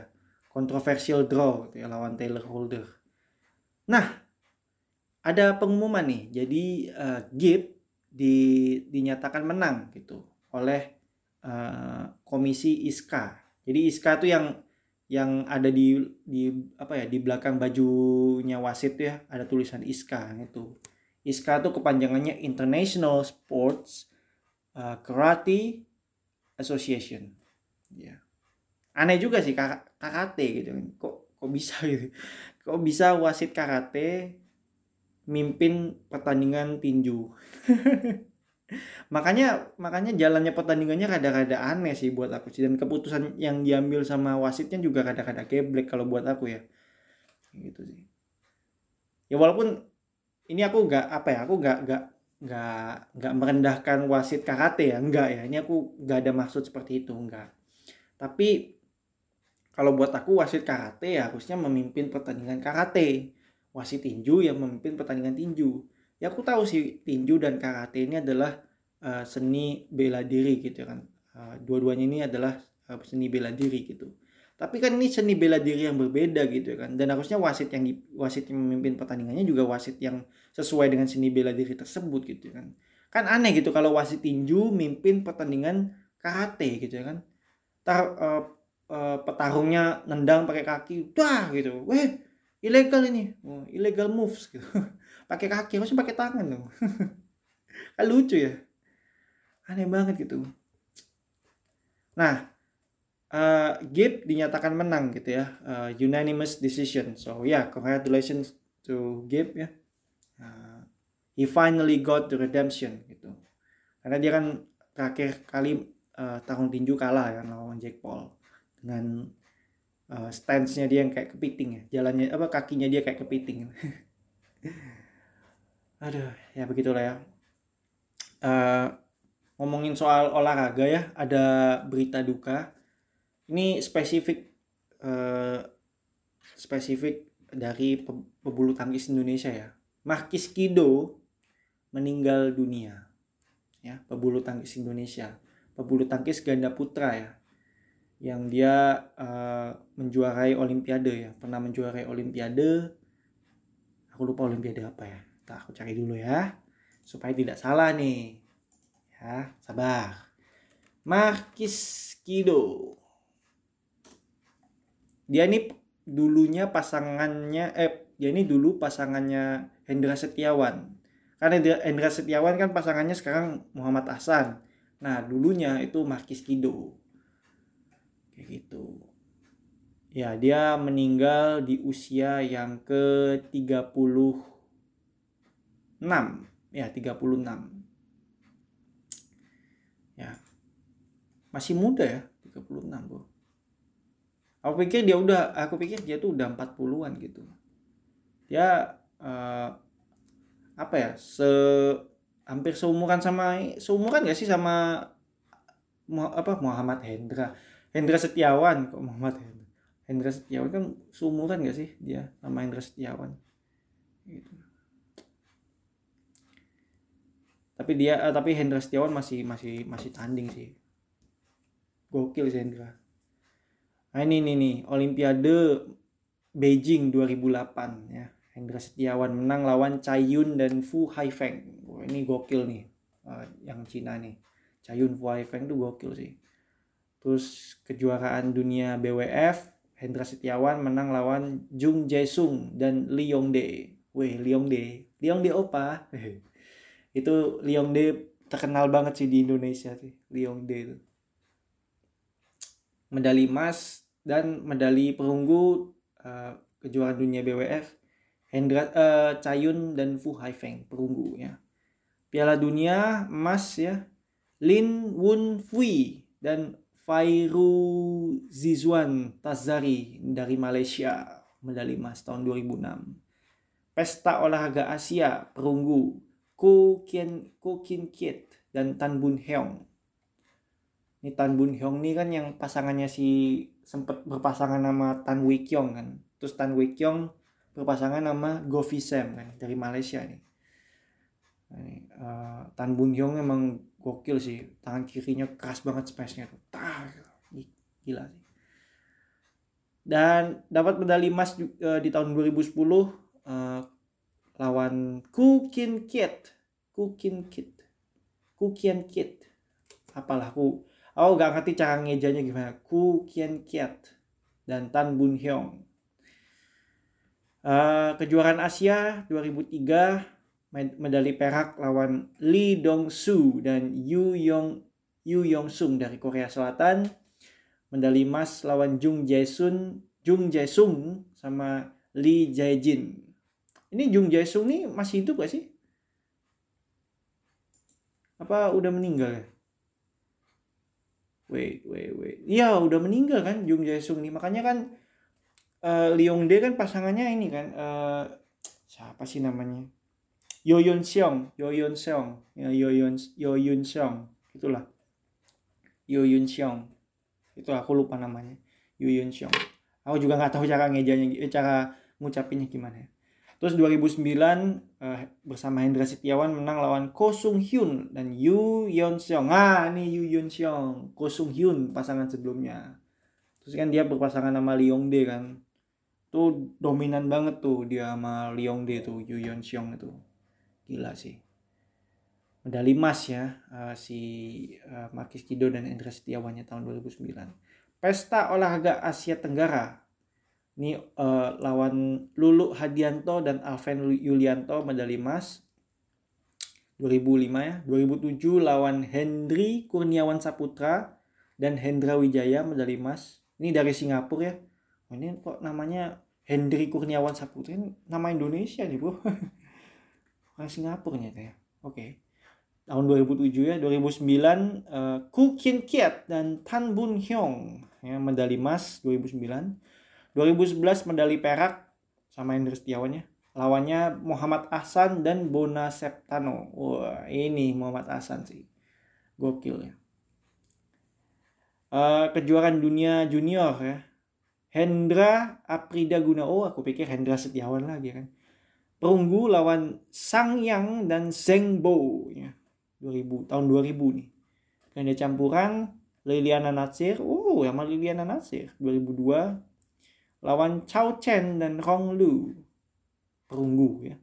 kontroversial draw gitu ya lawan Taylor Holder. Nah, ada pengumuman nih. Jadi uh, Gabe di, dinyatakan menang gitu oleh uh, komisi ISKA jadi Iska tuh yang yang ada di di apa ya di belakang bajunya wasit ya ada tulisan Iska itu. Iska tuh kepanjangannya International Sports uh, Karate Association. Ya. Aneh juga sih karate gitu. Kok kok bisa gitu. <laughs> Kok bisa wasit karate mimpin pertandingan tinju. <laughs> makanya makanya jalannya pertandingannya rada-rada aneh sih buat aku sih dan keputusan yang diambil sama wasitnya juga rada-rada geblek kalau buat aku ya gitu sih ya walaupun ini aku nggak apa ya aku nggak nggak nggak nggak merendahkan wasit karate ya enggak ya ini aku nggak ada maksud seperti itu enggak tapi kalau buat aku wasit karate ya harusnya memimpin pertandingan karate. Wasit tinju yang memimpin pertandingan tinju. Ya aku tahu sih tinju dan karate ini adalah uh, seni bela diri gitu kan. Uh, dua-duanya ini adalah uh, seni bela diri gitu. Tapi kan ini seni bela diri yang berbeda gitu kan. Dan harusnya wasit yang di, wasit yang memimpin pertandingannya juga wasit yang sesuai dengan seni bela diri tersebut gitu kan. Kan aneh gitu kalau wasit tinju mimpin pertandingan karate gitu kan. Tar, uh, uh, petarungnya nendang pakai kaki wah gitu. Weh ilegal ini. Oh, illegal moves gitu. <laughs> Pakai kaki harusnya pakai tangan dong. <laughs> Kan lucu ya. Aneh banget gitu. Nah uh, Gabe dinyatakan menang gitu ya. Uh, unanimous decision. So yeah, congratulations to Gabe ya. Uh, he finally got the redemption gitu. Karena dia kan terakhir kali uh, tahun tinju kalah kan lawan Jack Paul dengan uh, stance-nya dia yang kayak kepiting ya. Jalannya apa kakinya dia kayak kepiting. <laughs> Aduh ya begitulah ya. Uh, ngomongin soal olahraga ya ada berita duka. Ini spesifik uh, spesifik dari pebulu tangkis Indonesia ya. Markis Kido meninggal dunia ya pebulu tangkis Indonesia. Pebulu tangkis ganda putra ya yang dia uh, menjuarai olimpiade ya pernah menjuarai olimpiade aku lupa olimpiade apa ya Nah, aku cari dulu ya. Supaya tidak salah nih. Ya, sabar. Markis Kido. Dia ini dulunya pasangannya eh dia ini dulu pasangannya Hendra Setiawan. Karena Hendra Setiawan kan pasangannya sekarang Muhammad Hasan. Nah, dulunya itu Markis Kido. Kayak gitu. Ya, dia meninggal di usia yang ke-30 6 ya 36 ya. Masih muda ya 36 bro aku pikir dia udah aku pikir dia tuh udah 40-an gitu. Dia uh, apa ya se hampir seumuran sama seumuran gak sih sama apa Muhammad Hendra Hendra Setiawan kok Muhammad Hendra? Hendra Setiawan kan seumuran gak sih dia sama Hendra Setiawan? Gitu. Tapi dia uh, tapi Hendra Setiawan masih masih masih tanding sih. Gokil sih Hendra. Nah ini nih nih Olimpiade Beijing 2008 ya. Hendra Setiawan menang lawan Cai Yun dan Fu Haifeng. Wah, ini gokil nih uh, yang Cina nih. Cai Yun Fu Haifeng tuh gokil sih terus kejuaraan dunia BWF Hendra Setiawan menang lawan Jung Jae-sung dan Lee Yong-dae. Weh, Lee Yong-dae. Lee Yong-dae opa. <laughs> itu Lee Yong-dae terkenal banget sih di Indonesia sih. Lee Yong-dae itu. Medali emas dan medali perunggu uh, kejuaraan dunia BWF Hendra uh, Cayun dan Fu Haifeng perunggu ya. Piala Dunia emas ya. Lin Wun Fui dan Fairu Zizwan Tazari dari Malaysia medali emas tahun 2006. Pesta Olahraga Asia perunggu Ko Kien Ko Kin Kiet dan Tan Bun Heong. Ini Tan Bun Heong nih kan yang pasangannya si sempat berpasangan nama Tan Wei Kyong kan. Terus Tan Wei Kyong berpasangan nama Go Sam kan dari Malaysia nih. Ini, uh, Tan Bun Heong emang gokil sih. Tangan kirinya keras banget smash-nya tuh. Tah, gila sih. Dan dapat medali emas uh, di tahun 2010 uh, eh, lawan Kukin Kit Kukin Kit Kukian Kit apalah aku oh gak ngerti cara ngejanya gimana. Kukian Kit dan Tan Bun Hyung uh, kejuaraan Asia 2003 medali perak lawan Lee Dong Soo dan Yu Yong Yu Yong Sung dari Korea Selatan. Medali emas lawan Jung Jae Sun, Jung Jae Sung sama Lee Jae Jin. Ini Jung Jae Sung nih masih hidup gak sih? Apa udah meninggal? Wait, wait, wait. Iya, udah meninggal kan Jung Jae Sung nih. Makanya kan uh, Lee Yong Dae kan pasangannya ini kan uh, siapa sih namanya? Yo Yun Seong, Yo Yun Seong, ya Yo Yun Yo Yun Seong, itulah. Yo Yun Seong. Itu aku lupa namanya. Yo Yun Seong. Aku juga nggak tahu cara ngejanya, eh, cara ngucapinnya gimana ya. Terus 2009 eh, bersama Hendra Setiawan menang lawan Ko Sung Hyun dan Yu Yeon Seong. Ah, ini Yu Yeon Seong, Ko Sung Hyun pasangan sebelumnya. Terus kan dia berpasangan sama Yong Dae kan. Tuh dominan banget tuh dia sama Lee Yong Dae tuh, Yu Yeon Seong itu gila sih. Medali emas ya uh, si uh, Markis Kido dan Indra Setiawannya tahun 2009 Pesta Olahraga Asia Tenggara. Ini uh, lawan Lulu Hadianto dan Alven Yulianto medali emas. 2005 ya. 2007 lawan Hendri Kurniawan Saputra dan Hendra Wijaya medali emas. Ini dari Singapura ya. Oh, ini kok namanya Hendri Kurniawan Saputra? Ini nama Indonesia nih bro <laughs> orang Singapura ya oke. Okay. tahun 2007 ya 2009 uh, Ku Kin Kiat dan Tan Bun Hyung ya medali emas 2009 2011 medali perak sama Hendra Setiawan ya lawannya Muhammad Ahsan dan Bona Septano. Wah ini Muhammad Ahsan sih. Gokil ya. Uh, kejuaraan dunia junior ya. Hendra Aprida Guna oh aku pikir Hendra Setiawan lagi kan perunggu lawan Sang Yang dan Zheng Bo ya. 2000 tahun 2000 nih. Ganda campuran Liliana Natsir oh sama Liliana Natsir 2002 lawan Chao Chen dan Rong Lu perunggu ya.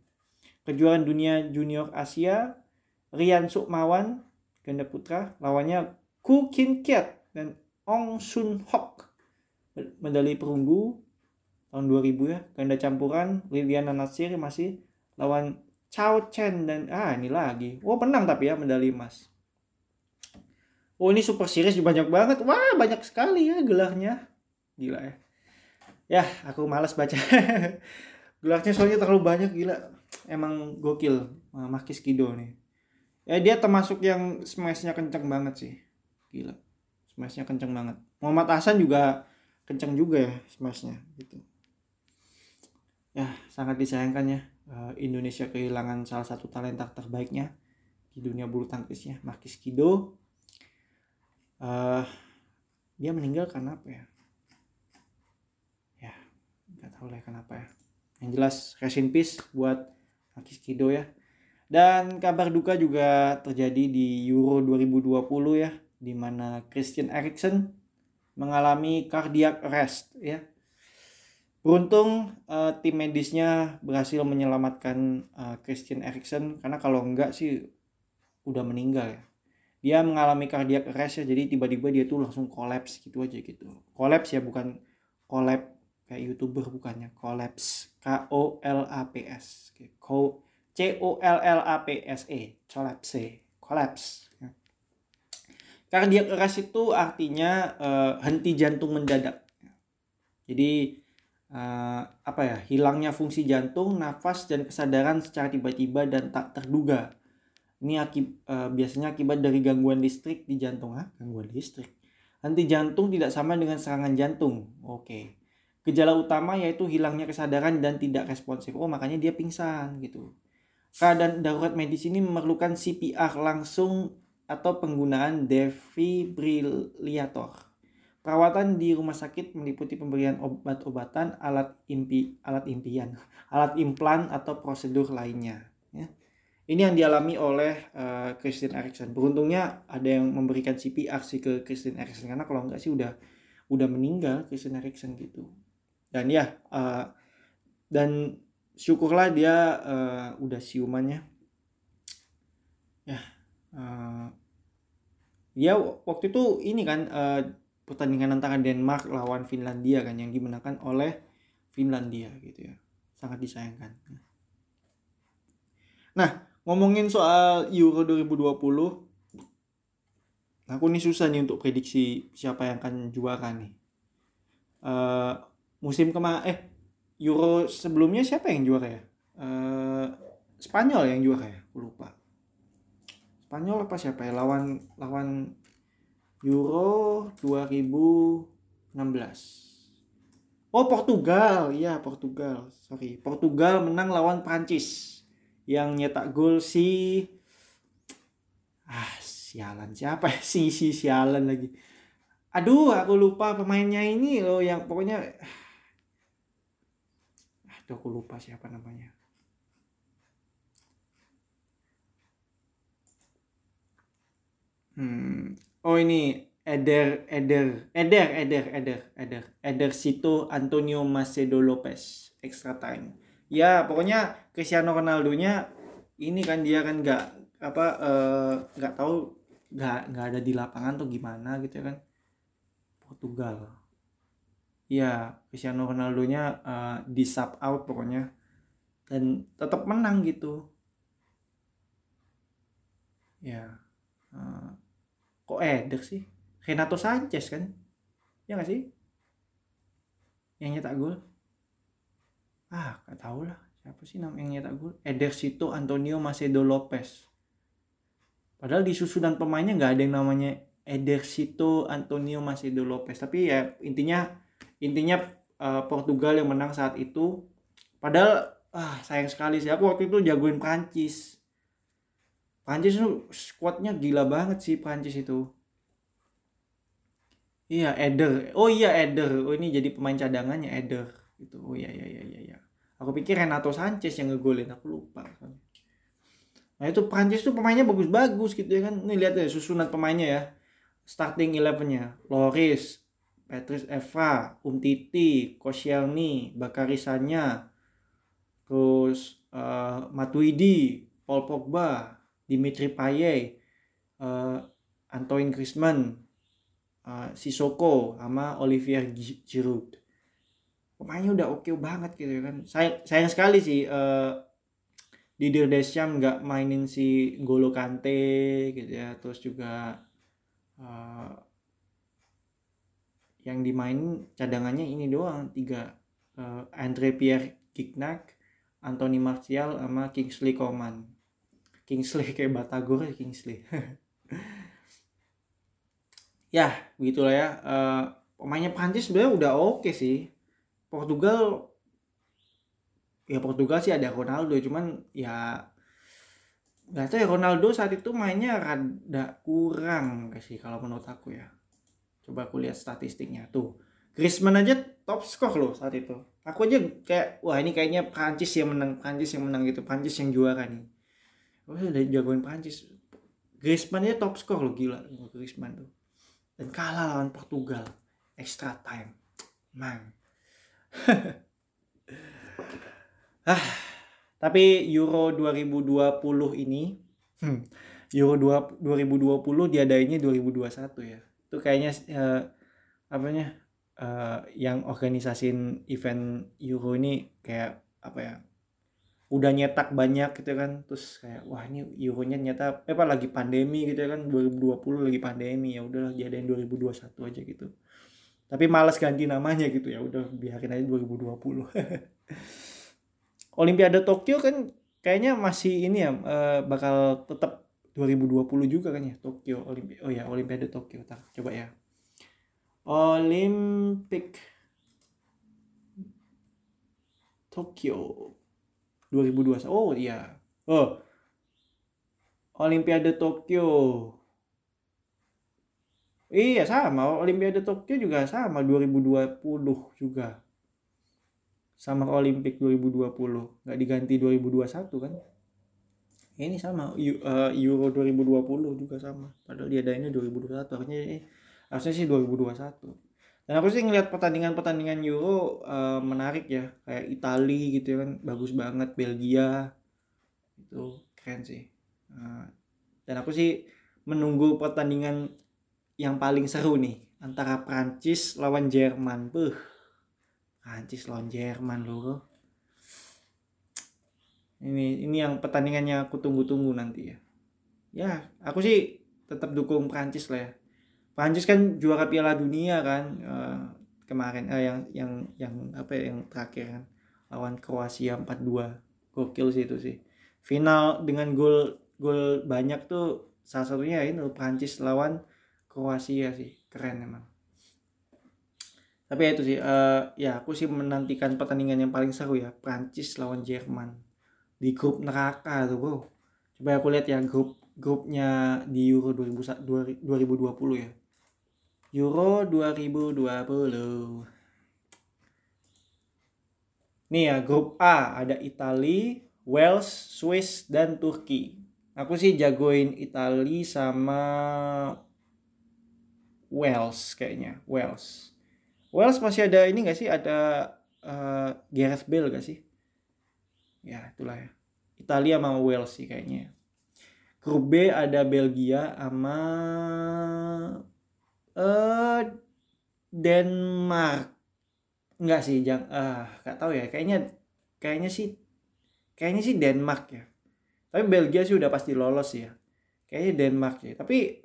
Kejuaraan dunia junior Asia Rian Sukmawan ganda putra lawannya Ku Kin Kiat dan Ong Sun Hok medali perunggu tahun 2000 ya ganda campuran Liliana Nasir masih lawan Chao Chen dan ah ini lagi. Oh menang tapi ya medali emas. Oh ini super series banyak banget. Wah banyak sekali ya gelarnya. Gila ya. Ya aku malas baca. <laughs> Gelarnya soalnya terlalu banyak gila. Emang gokil Makis Kido nih. Ya dia termasuk yang smashnya kenceng banget sih. Gila. Smashnya kenceng banget. Muhammad Hasan juga kenceng juga ya smashnya gitu ya sangat disayangkan ya eh, Indonesia kehilangan salah satu talenta terbaiknya di dunia bulu tangkisnya Markis Kido. Uh, dia meninggal karena apa ya? Ya nggak tahu lah kenapa ya. Yang jelas rest in peace buat Markis Kido ya. Dan kabar duka juga terjadi di Euro 2020 ya, di mana Christian Eriksen mengalami cardiac arrest ya. Beruntung uh, tim medisnya berhasil menyelamatkan uh, Christian Eriksen karena kalau enggak sih udah meninggal ya. Dia mengalami cardiac arrest ya, jadi tiba-tiba dia tuh langsung kolaps gitu aja gitu. Kolaps ya bukan kolap kayak youtuber bukannya kolaps K O L A P S. C O L L A P S E, collapse, collapse. Cardiac arrest itu artinya uh, henti jantung mendadak. Jadi uh, apa ya? Hilangnya fungsi jantung, nafas dan kesadaran secara tiba-tiba dan tak terduga. Ini akib, uh, biasanya akibat dari gangguan listrik di jantung. Ah, gangguan listrik. Henti jantung tidak sama dengan serangan jantung. Oke. Gejala utama yaitu hilangnya kesadaran dan tidak responsif. Oh, makanya dia pingsan gitu. Keadaan darurat medis ini memerlukan CPR langsung atau penggunaan defibrillator. Perawatan di rumah sakit meliputi pemberian obat-obatan, alat impi, alat impian, <laughs> alat implan atau prosedur lainnya. Ya. Ini yang dialami oleh uh, Christine Eriksen. Beruntungnya ada yang memberikan CPR sih ke Christine Eriksen karena kalau enggak sih udah udah meninggal Christine Eriksen gitu. Dan ya uh, dan syukurlah dia uh, udah siumannya ya uh, ya waktu itu ini kan uh, pertandingan antara Denmark lawan Finlandia kan yang dimenangkan oleh Finlandia gitu ya sangat disayangkan nah ngomongin soal Euro 2020 aku ini susah nih untuk prediksi siapa yang akan juara nih uh, musim kemarin eh Euro sebelumnya siapa yang juara ya? Uh, Spanyol yang juara ya? Aku lupa. Spanyol apa siapa ya? Lawan lawan Euro 2016. Oh Portugal, iya Portugal. Sorry, Portugal menang lawan Prancis. Yang nyetak gol si ah sialan siapa ya? si si sialan lagi. Aduh, aku lupa pemainnya ini loh yang pokoknya itu aku lupa siapa namanya hmm oh ini Eder Eder Eder Eder Eder Eder. Eder Sito Antonio Macedo Lopez. Extra time. Ya pokoknya Cristiano Ronaldo nya ini kan dia kan nggak apa eh, nggak uh, tahu nggak nggak ada di lapangan tuh gimana gitu ya kan. Portugal. Ya Cristiano Ronaldo-nya uh, di sub out pokoknya. Dan tetap menang gitu. Ya uh, kok Eder sih? Renato Sanchez kan? Ya gak sih? Yang nyetak gol. Ah gak tau lah. Siapa sih nama yang nyetak gol? Eder Sito Antonio Macedo Lopez. Padahal di susunan pemainnya nggak ada yang namanya Eder Sito Antonio Macedo Lopez. Tapi ya intinya intinya uh, Portugal yang menang saat itu. Padahal ah sayang sekali sih. Aku waktu itu jagoin Prancis Prancis itu squadnya gila banget sih Prancis itu. Iya Eder. Oh iya Eder. Oh ini jadi pemain cadangannya Eder. Itu oh iya iya iya iya, iya. aku pikir Renato Sanchez yang ngegolin aku lupa. Nah itu Prancis tuh pemainnya bagus-bagus gitu ya kan. Ini lihat ya susunan pemainnya ya. Starting elevennya. Loris Patrice Evra, Umtiti, Koscielny, Bakary Sanya, terus uh, Matuidi, Paul Pogba, Dimitri Payet, uh, Antoine Griezmann, uh, Sissoko, sama Olivier Giroud. Pemainnya udah oke okay banget gitu kan. Sayang, sayang sekali sih uh, Didier Deschamps nggak mainin si Golo Kante gitu ya. Terus juga uh, yang dimain cadangannya ini doang tiga uh, Andre Pierre Gignac Anthony Martial sama Kingsley Coman Kingsley <laughs> kayak Batagor ya Kingsley <laughs> ya begitulah ya uh, pemainnya Prancis sebenarnya udah oke okay sih Portugal ya Portugal sih ada Ronaldo cuman ya nggak tahu ya Ronaldo saat itu mainnya rada kurang sih kalau menurut aku ya Coba aku lihat statistiknya tuh. Griezmann aja top skor loh saat itu. Aku aja kayak wah ini kayaknya Prancis yang menang, Prancis yang menang gitu, Prancis yang juara nih. Aku udah jagoin Prancis. Griezmann nya top skor lo gila. Griezmann tuh. Dan kalah lawan Portugal. Extra time. Man. <laughs> Ah tapi Euro 2020 ini hmm, Euro 2, 2020 diadainnya 2021 ya. Itu kayaknya uh, apanya uh, yang organisasin event Euro ini kayak apa ya udah nyetak banyak gitu kan. Terus kayak wah ini euronya nyata eh apa lagi pandemi gitu kan. 2020 lagi pandemi ya udahlah jadiin 2021 aja gitu. Tapi males ganti namanya gitu ya udah biarin aja 2020 <laughs> Olimpiade Tokyo kan kayaknya masih ini ya uh, bakal tetap 2020 juga kan ya Tokyo Olimpi oh ya Olimpiade Tokyo Tar, coba ya. Olimpik Tokyo 2021 oh iya. Oh. Olimpiade Tokyo. Iya sama. Olimpiade Tokyo juga sama 2020 juga. Sama Olimpik 2020 nggak diganti 2021 kan? Ini sama eh, Euro 2020 juga sama. Padahal dia ini 2021 harusnya eh, harusnya sih 2021 dan aku sih ngeliat pertandingan-pertandingan Euro uh, menarik ya. Kayak Itali gitu ya kan bagus banget. Belgia itu keren sih. Uh, dan aku sih menunggu pertandingan yang paling seru nih antara Prancis lawan Jerman. Buh. Prancis lawan Jerman loh ini ini yang pertandingannya aku tunggu-tunggu nanti ya. Ya aku sih tetap dukung Prancis lah ya Prancis kan juara Piala Dunia kan uh, kemarin uh, yang yang yang apa ya yang terakhir kan lawan Kroasia 4-2 gokil sih itu sih. Final dengan gol gol banyak tuh salah satunya ini Prancis lawan Kroasia sih. Keren emang. Tapi ya itu sih uh, ya aku sih menantikan pertandingan yang paling seru ya Prancis lawan Jerman. Di grup neraka tuh bro. Coba aku lihat ya grup grupnya di Euro 2020 ya Euro 2020. Nih ya, grup A ada Italia, Wales, Swiss, dan Turki. Aku sih jagoin Italia sama Wales kayaknya, Wales. Wales masih ada ini gak sih? Ada uh, Gareth Bale gak sih? Ya, itulah ya. Italia sama Wales sih kayaknya. Grup B ada Belgia sama uh, Denmark. Enggak sih jang ah uh, nggak tahu ya. Kayaknya kayaknya sih kayaknya sih Denmark ya. Tapi Belgia sih udah pasti lolos ya. Kayaknya Denmark ya tapi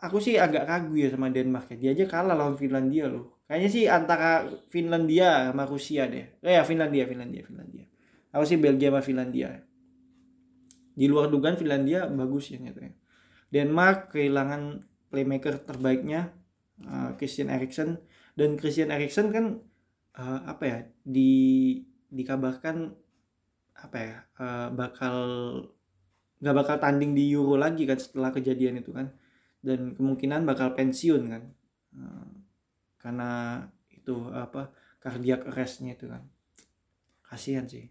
aku sih agak ragu ya sama Denmark ya. Dia aja kalah lawan Finlandia loh. Kayaknya sih antara Finlandia sama Rusia deh. Eh ya Finlandia Finlandia Finlandia. Aku sih Belgia sama Finlandia. Di luar dugaan Finlandia bagus ya nyatanya. Denmark kehilangan playmaker terbaiknya uh, Christian Eriksen. Dan Christian Eriksen kan uh, apa ya di dikabarkan apa ya uh, bakal nggak bakal tanding di Euro lagi kan setelah kejadian itu kan. Dan kemungkinan bakal pensiun kan. Uh, karena itu apa cardiac arrestnya itu kan. Kasihan sih.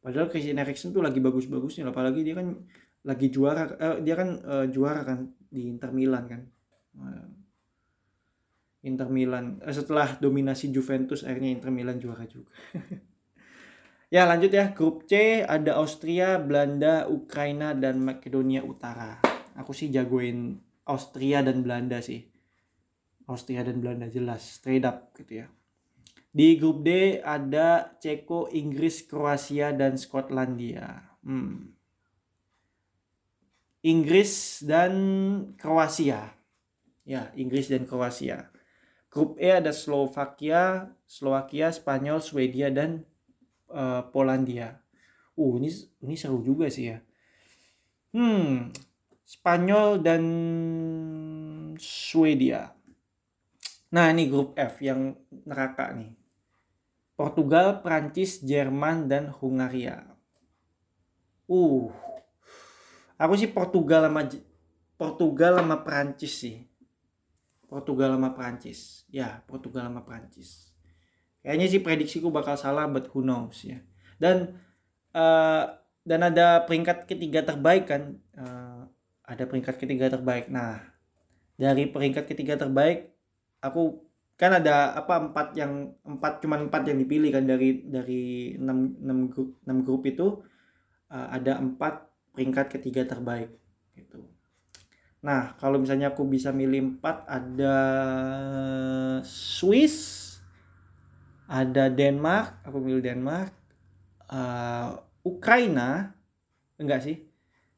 Padahal Christian Eriksen tuh lagi bagus-bagusnya apalagi dia kan lagi juara uh, dia kan uh, juara kan di Inter Milan kan Inter Milan eh, setelah dominasi Juventus akhirnya Inter Milan juara juga. <laughs> ya lanjut ya grup C ada Austria, Belanda, Ukraina dan Makedonia Utara. Aku sih jagoin Austria dan Belanda sih. Austria dan Belanda jelas straight up gitu ya. Di grup D ada Ceko, Inggris, Kroasia dan Skotlandia. Hmm. Inggris dan Kroasia. Ya, Inggris dan Kroasia. Grup E ada Slovakia, Slovakia, Spanyol, Swedia dan uh, Polandia. Uh, ini ini seru juga sih ya. Hmm, Spanyol dan Swedia. Nah, ini grup F yang neraka nih. Portugal, Prancis, Jerman dan Hungaria. Uh. Aku sih Portugal sama Portugal sama Prancis sih. Portugal sama Prancis. Ya, Portugal sama Prancis. Kayaknya sih prediksiku bakal salah, but who knows ya. Dan uh, dan ada peringkat ketiga terbaik kan uh, ada peringkat ketiga terbaik nah dari peringkat ketiga terbaik aku kan ada apa empat yang empat cuma empat yang dipilih kan dari dari enam enam grup enam grup itu uh, ada empat peringkat ketiga terbaik gitu nah kalau misalnya aku bisa milih empat ada Swiss ada Denmark aku milih Denmark uh, Ukraina enggak sih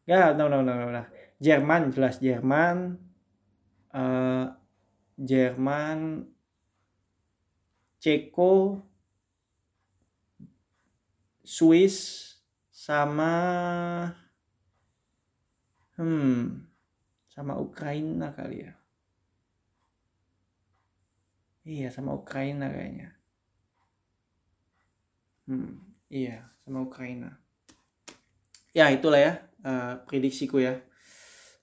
ya no no no no, no. Jerman jelas Jerman uh, Jerman Ceko, Swiss, sama hmm sama Ukraina kali ya. Iya, sama Ukraina kayaknya. Hmm, iya, sama Ukraina. Ya, itulah ya uh, prediksiku ya.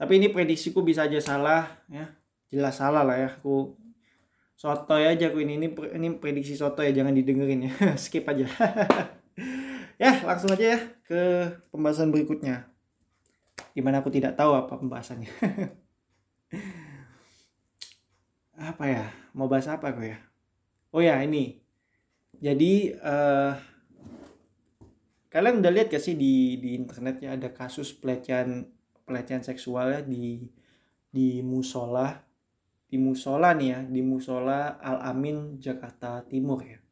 Tapi ini prediksiku bisa aja salah ya. Jelas salah lah ya. Aku soto aja aku ini ini ini prediksi soto ya jangan didengerin ya <laughs> skip aja <laughs> ya langsung aja ya ke pembahasan berikutnya di mana aku tidak tahu apa pembahasannya. <laughs> Apa ya? Mau bahas apa aku ya? Oh ya ini. Jadi uh, kalian udah lihat gak sih di di internet ya ada kasus pelecehan pelecehan seksual ya di di musola di musola nih ya di musola Al Amin Jakarta Timur ya.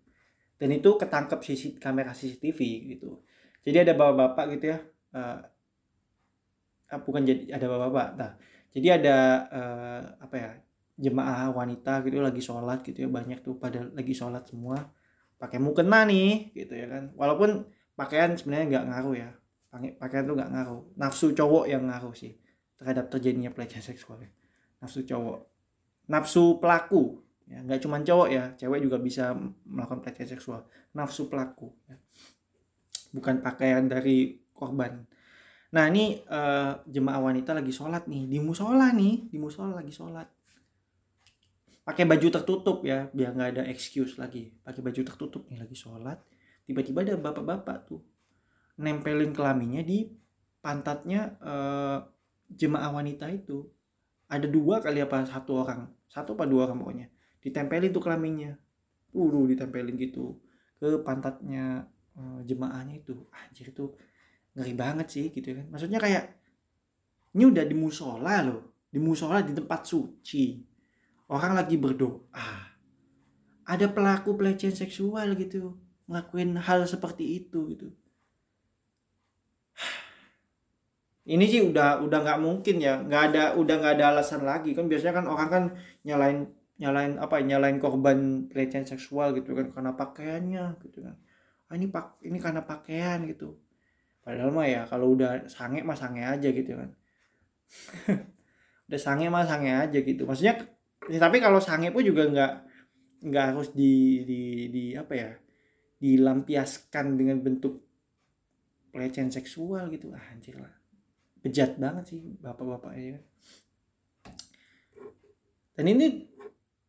Dan itu ketangkep sisi kamera CCTV gitu. Jadi ada bapak-bapak gitu ya uh, bukan jadi ada bapak-bapak nah jadi ada uh, apa ya jemaah wanita gitu lagi sholat gitu ya banyak tuh pada lagi sholat semua pakai mukena nih gitu ya kan walaupun pakaian sebenarnya nggak ngaruh ya pakaian tuh nggak ngaruh nafsu cowok yang ngaruh sih terhadap terjadinya pelecehan seksual ya. nafsu cowok nafsu pelaku ya nggak cuma cowok ya cewek juga bisa melakukan pelecehan seksual nafsu pelaku ya. bukan pakaian dari korban nah ini uh, jemaah wanita lagi sholat nih di musola nih di musola lagi sholat. Pakai baju tertutup ya biar nggak ada excuse lagi. Pakai baju tertutup nih lagi sholat. Tiba-tiba ada bapak-bapak tuh nempelin kelaminnya di pantatnya uh, jemaah wanita itu. Ada dua kali apa satu orang. Satu apa dua orang pokoknya. Ditempelin tuh kelaminnya. Uh ditempelin gitu ke pantatnya uh, jemaahnya itu. Anjir itu ngeri banget sih gitu kan. Maksudnya kayak ini udah di musola loh. Di musola di tempat suci. Orang lagi berdoa. Ada pelaku pelecehan seksual gitu. Ngelakuin hal seperti itu gitu. Ini sih udah udah nggak mungkin ya. Nggak ada udah nggak ada alasan lagi. Kan biasanya kan orang kan nyalain nyalain apa nyalain korban pelecehan seksual gitu kan. Karena pakaiannya gitu kan. Ah, ini pak ini karena pakaian gitu padahal mah ya kalau udah sange mah sange aja gitu kan. <laughs> Udah sange mah sange aja gitu. Maksudnya ya, tapi kalau sange pun juga nggak nggak harus di di di apa ya dilampiaskan dengan bentuk pelecehan seksual gitu. Ah, anjir lah. Bejat banget sih bapak-bapak ya dan ini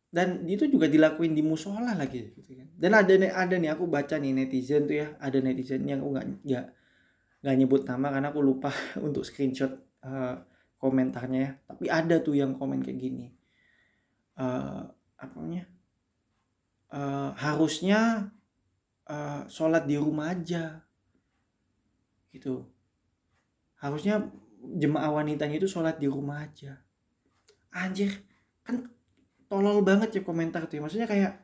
dan itu juga dilakuin di musola lagi gitu kan. Dan ada ada nih aku baca nih netizen tuh ya. Ada netizen yang aku nggak nggak nyebut nama karena aku lupa <laughs> untuk screenshot uh, komentarnya ya. Tapi ada tuh yang komen kayak gini. Uh, apa namanya? Uh, harusnya uh, sholat di rumah aja. Gitu. Harusnya jemaah wanitanya itu sholat di rumah aja. Anjir kan tolol banget ya komentar tuh ya. maksudnya kayak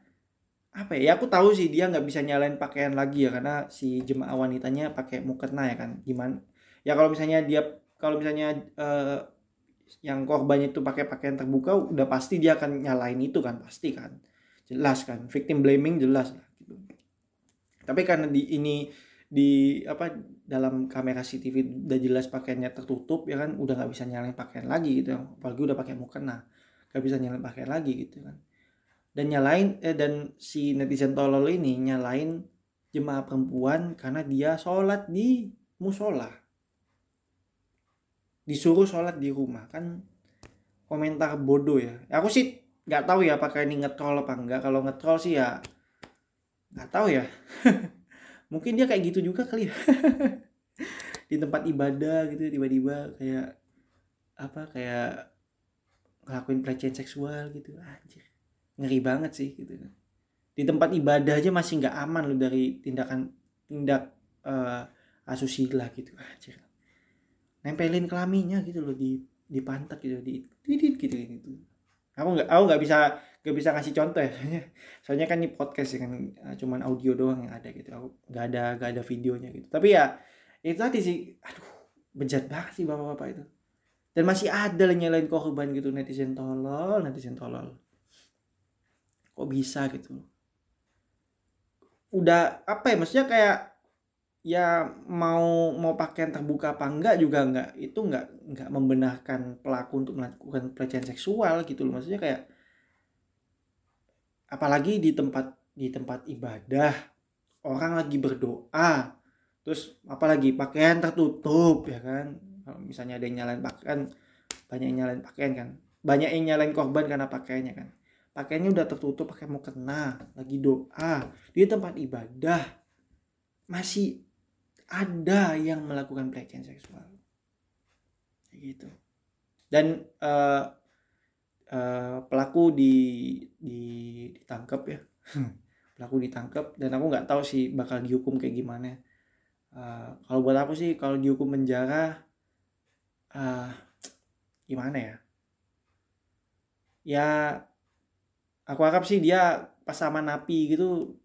apa ya, ya aku tahu sih dia nggak bisa nyalain pakaian lagi ya karena si jemaah wanitanya pakai mukena ya kan gimana? Ya kalau misalnya dia kalau misalnya uh, yang korbannya itu pakai pakaian terbuka udah pasti dia akan nyalain itu kan pasti kan. Jelas kan victim blaming jelas lah gitu. Tapi karena di ini di apa dalam kamera CCTV udah jelas pakaiannya tertutup ya kan udah nggak bisa nyalain pakaian lagi gitu apalagi udah pakai mukena nggak bisa nyalain pakaian lagi gitu kan dan nyalain eh, dan si netizen tolol ini nyalain jemaah perempuan karena dia sholat di musola. Disuruh sholat di rumah. Kan komentar bodoh ya. Aku sih nggak tahu ya apakah ini ngetrol apa enggak kalau ngetrol sih ya nggak tahu ya. <laughs> Mungkin dia kayak gitu juga kali ya. <laughs> Di tempat ibadah gitu tiba-tiba kayak apa kayak ngelakuin pelecehan seksual gitu. Anjir ngeri banget sih gitu. Di tempat ibadah aja masih nggak aman loh dari tindakan tindak uh, asusila gitu. Anjir. Nempelin kelaminnya gitu loh di di pantat gitu di titit gitu gitu. Aku nggak aku nggak bisa nggak bisa kasih contoh ya soalnya soalnya kan ini podcast ya kan eh, cuman audio doang yang ada gitu. Aku nggak ada nggak ada videonya gitu. Tapi ya itu tadi sih aduh bejat banget sih bapak-bapak itu. Dan masih ada lah nyalain korban gitu netizen tolol netizen tolol kok bisa gitu udah apa ya maksudnya kayak ya mau mau pakaian terbuka apa enggak juga enggak itu enggak enggak membenarkan pelaku untuk melakukan pelecehan seksual gitu loh. Maksudnya kayak apalagi di tempat di tempat ibadah orang lagi berdoa terus apalagi pakaian tertutup ya kan? Kalau misalnya ada yang nyalain pakaian banyak yang nyalain pakaian kan? Banyak yang nyalain korban karena pakaiannya kan pakaiannya udah tertutup pakai mau kena lagi doa. Di tempat ibadah masih ada yang melakukan pelecehan seksual. Gitu. Dan uh, uh, pelaku di, di ditangkap ya. <laughs> Pelaku ditangkap dan aku nggak tahu sih bakal dihukum kayak gimana. Uh, kalau buat aku sih kalau dihukum penjara uh, gimana ya? Ya aku harap sih dia pas sama napi gitu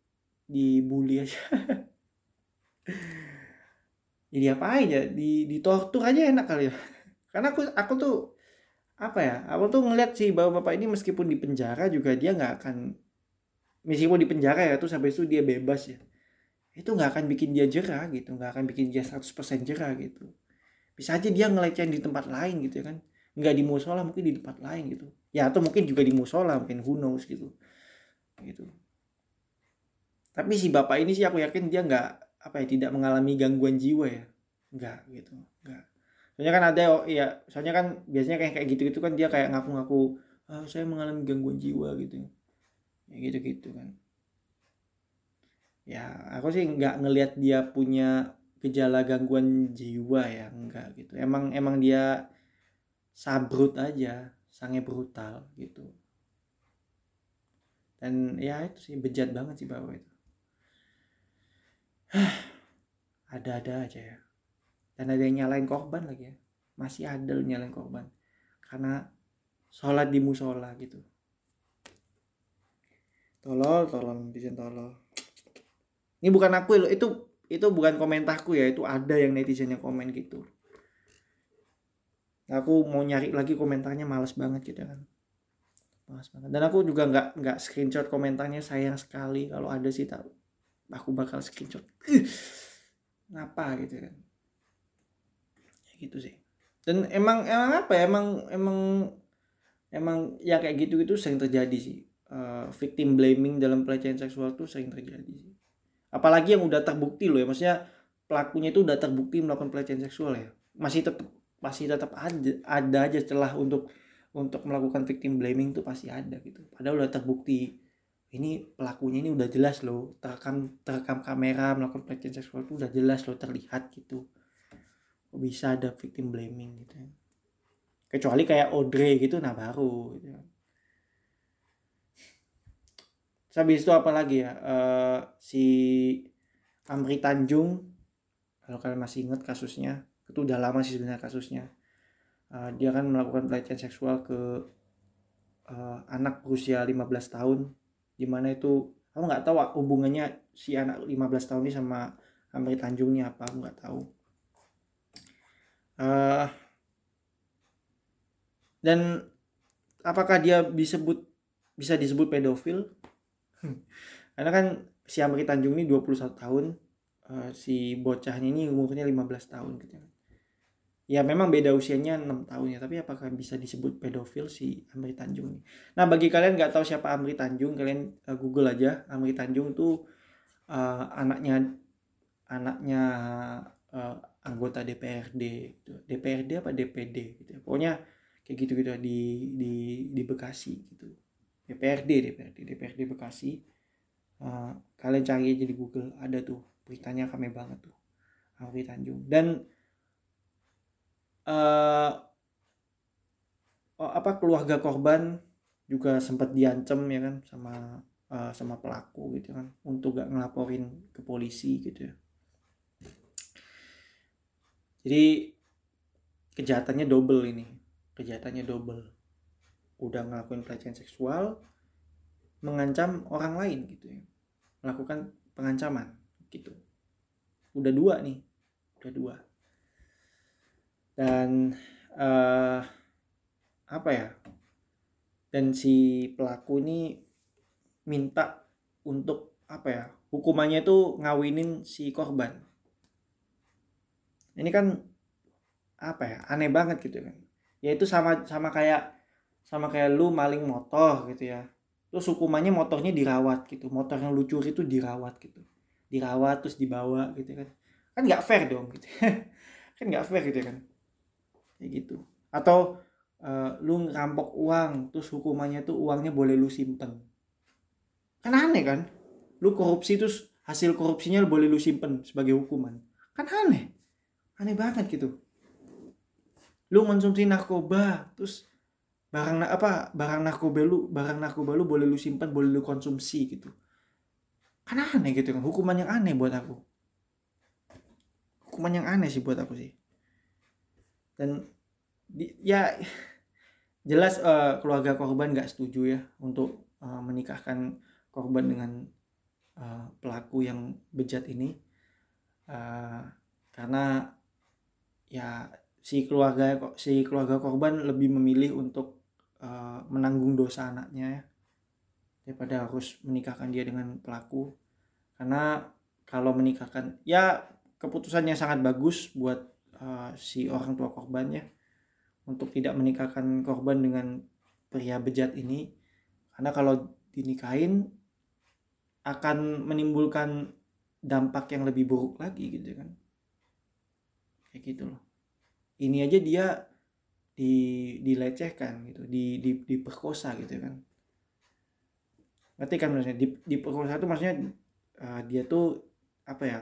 dibully aja. <laughs> Jadi apa aja di di tortur aja enak kali ya. Karena aku aku tuh apa ya aku tuh ngeliat sih bahwa bapak ini meskipun di penjara juga dia nggak akan meskipun di penjara ya tuh sampai itu dia bebas ya. Itu nggak akan bikin dia jerah gitu nggak akan bikin dia 100% jerah gitu. Bisa aja dia ngelecehin di tempat lain gitu ya kan. Nggak di musola mungkin di tempat lain gitu ya atau mungkin juga di musola mungkin who knows gitu. Gitu. Tapi si bapak ini sih aku yakin dia nggak apa ya tidak mengalami gangguan jiwa ya. Enggak gitu. Enggak soalnya kan ada oh, iya soalnya kan biasanya kayak kayak gitu gitu kan dia kayak ngaku-ngaku ah, saya mengalami gangguan jiwa gitu. Ya gitu gitu kan. Ya aku sih nggak ngelihat dia punya gejala gangguan jiwa ya enggak gitu. Emang emang dia sabrut aja sange brutal gitu. Dan ya itu sih bejat banget sih bapak itu. <sighs> Ada-ada aja ya. Dan ada yang nyalain korban lagi ya. Masih ada nyalain korban. Karena sholat di musola gitu. Tolol tolol netizen tolol. Ini bukan aku itu itu bukan komentarku ya. Itu ada yang netizen yang komen gitu aku mau nyari lagi komentarnya males banget gitu kan. Males banget. Dan aku juga nggak nggak screenshot komentarnya sayang sekali kalau ada sih tahu aku bakal screenshot. Ngapa gitu kan. Ya gitu sih. Dan emang emang apa ya emang emang emang ya kayak gitu gitu sering terjadi sih. Uh, victim blaming dalam pelecehan seksual tuh sering terjadi sih. Apalagi yang udah terbukti loh ya maksudnya pelakunya itu udah terbukti melakukan pelecehan seksual ya. Masih tetap masih tetap ada ada aja celah untuk untuk melakukan victim blaming tuh pasti ada gitu. Padahal udah terbukti ini pelakunya ini udah jelas loh terekam terekam kamera melakukan pelecehan seksual itu udah jelas loh terlihat gitu. Kok bisa ada victim blaming gitu ya. kecuali kayak Audrey gitu nah baru gitu habis itu apa lagi ya? Uh, si Amri Tanjung kalau kalian masih ingat kasusnya itu udah lama sih sebenarnya kasusnya. Uh, dia kan melakukan pelecehan seksual ke uh, anak berusia 15 tahun. Di mana itu aku nggak tahu hubungannya si anak 15 tahun ini sama Amri Tanjungnya apa aku nggak tahu. Uh, dan apakah dia disebut bisa disebut pedofil? <laughs> Karena kan si Amri Tanjung ini 21 tahun uh, si bocahnya ini umurnya 15 tahun gitu ya memang beda usianya 6 tahun ya tapi apakah bisa disebut pedofil si Amri Tanjung ini? Nah bagi kalian nggak tahu siapa Amri Tanjung kalian uh, google aja. Amri Tanjung tuh uh, anaknya anaknya uh, anggota DPRD gitu. DPRD apa DPD gitu ya. pokoknya kayak gitu gitu di di di Bekasi gitu. DPRD DPRD DPRD Bekasi. Uh, kalian cari aja di Google ada tuh. Beritanya kami banget tuh. Amri Tanjung. Dan uh, apa keluarga korban juga sempat diancam ya kan sama uh, sama pelaku gitu kan untuk gak ngelaporin ke polisi gitu ya. Jadi kejahatannya double ini. Kejahatannya double. Udah ngelakuin pelecehan seksual mengancam orang lain gitu ya. Melakukan pengancaman gitu. Udah dua nih. Udah dua dan uh, apa ya dan si pelaku ini minta untuk apa ya hukumannya itu ngawinin si korban. Ini kan apa ya aneh banget gitu kan. Ya itu sama sama kayak sama kayak lu maling motor gitu ya. Terus hukumannya motornya dirawat gitu motor yang lucu itu dirawat gitu. Dirawat terus dibawa gitu kan. Kan nggak fair dong gitu. <laughs> Kan nggak fair gitu kan kayak gitu. Atau uh, lu ngerampok uang terus hukumannya tuh uangnya boleh lu simpen. Kan aneh kan? Lu korupsi terus hasil korupsinya boleh lu simpen sebagai hukuman. Kan aneh. Aneh banget gitu. Lu konsumsi narkoba terus barang apa barang narkoba lu barang narkoba lu boleh lu simpan boleh lu konsumsi gitu. Kan aneh gitu. Kan hukuman yang aneh buat aku. Hukuman yang aneh sih buat aku sih dan di, ya jelas uh, keluarga korban nggak setuju ya untuk uh, menikahkan korban dengan uh, pelaku yang bejat ini. Uh, karena ya si keluarga si keluarga korban lebih memilih untuk uh, menanggung dosa anaknya ya daripada harus menikahkan dia dengan pelaku. Karena kalau menikahkan ya keputusannya sangat bagus buat uh, si orang tua korbannya untuk tidak menikahkan korban dengan pria bejat ini. Karena kalau dinikahin akan menimbulkan dampak yang lebih buruk lagi gitu kan. Kayak gitu loh. Ini aja dia di dilecehkan gitu di, di diperkosa gitu kan. Ngerti kan maksudnya? Di diperkosa itu maksudnya uh, dia tuh apa ya